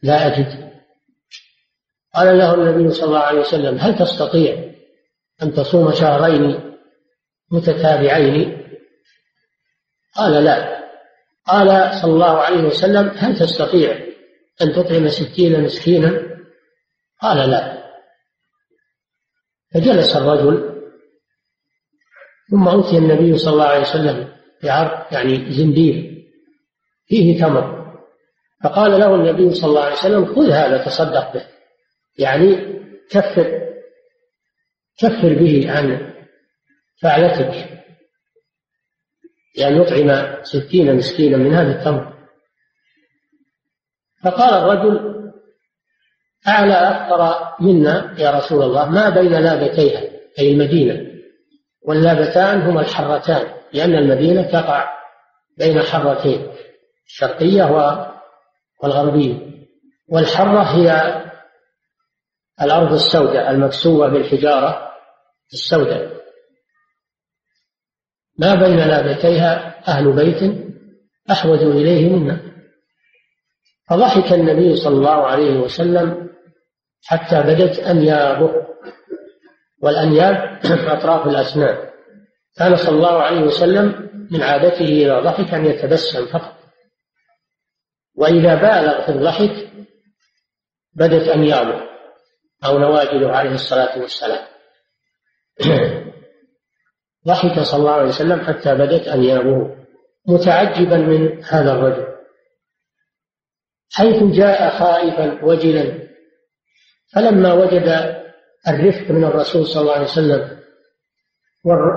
لا أجد. قال له النبي صلى الله عليه وسلم هل تستطيع أن تصوم شهرين متتابعين؟ قال لا. قال صلى الله عليه وسلم هل تستطيع أن تطعم ستين مسكينا؟ قال لا. فجلس الرجل ثم أوتي النبي صلى الله عليه وسلم بعرض يعني زنبيل فيه تمر. فقال له النبي صلى الله عليه وسلم خذ هذا تصدق به. يعني كفر كفر به عن فعلتك. لأن يطعم ستين مسكينا من هذا التمر. فقال الرجل أعلى أفقر منا يا رسول الله؟ ما بين لابتيها أي المدينة واللابتان هما الحرتان لأن المدينة تقع بين حرتين. الشرقية والغربية. والحرة هي الأرض السوداء المكسوة بالحجارة السوداء. ما بين لابتيها أهل بيت أحوج إليه منا. فضحك النبي صلى الله عليه وسلم حتى بدت أنيابه والأنياب (clears throat) أطراف الأسنان. كان صلى الله عليه وسلم من عادته إذا ضحك أن يتبسم فقط. وإذا بالغ في الضحك بدت أنيابه أو نواجذه عليه الصلاة والسلام. (clears throat) ضحك صلى الله عليه وسلم حتى بدت أنيابه متعجبا من هذا الرجل. حيث جاء خائفا وجلا. فلما وجد الرفق من الرسول صلى الله عليه وسلم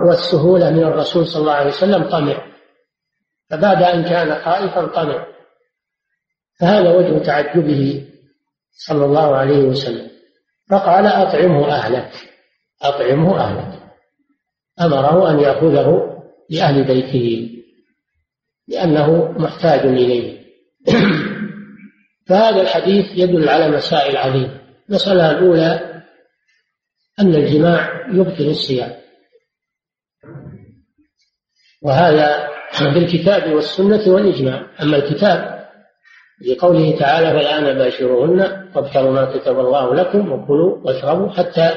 والسهولة من الرسول صلى الله عليه وسلم طمع. فبعد أن كان خائفا طمع. فهذا وجه تعجبه صلى الله عليه وسلم. فقال أطعمه أهلك أطعمه أهلك. أمره أن يأخذه لأهل بيته لأنه محتاج إليه. فهذا الحديث يدل على مسائل عظيمة. المسألة الأولى أن الجماع يبطل الصيام. وهذا بالكتاب والسنة والإجماع. أما الكتاب لقوله تعالى فالآن باشروهن وابتغوا ما كتب الله لكم وكلوا واشربوا حتى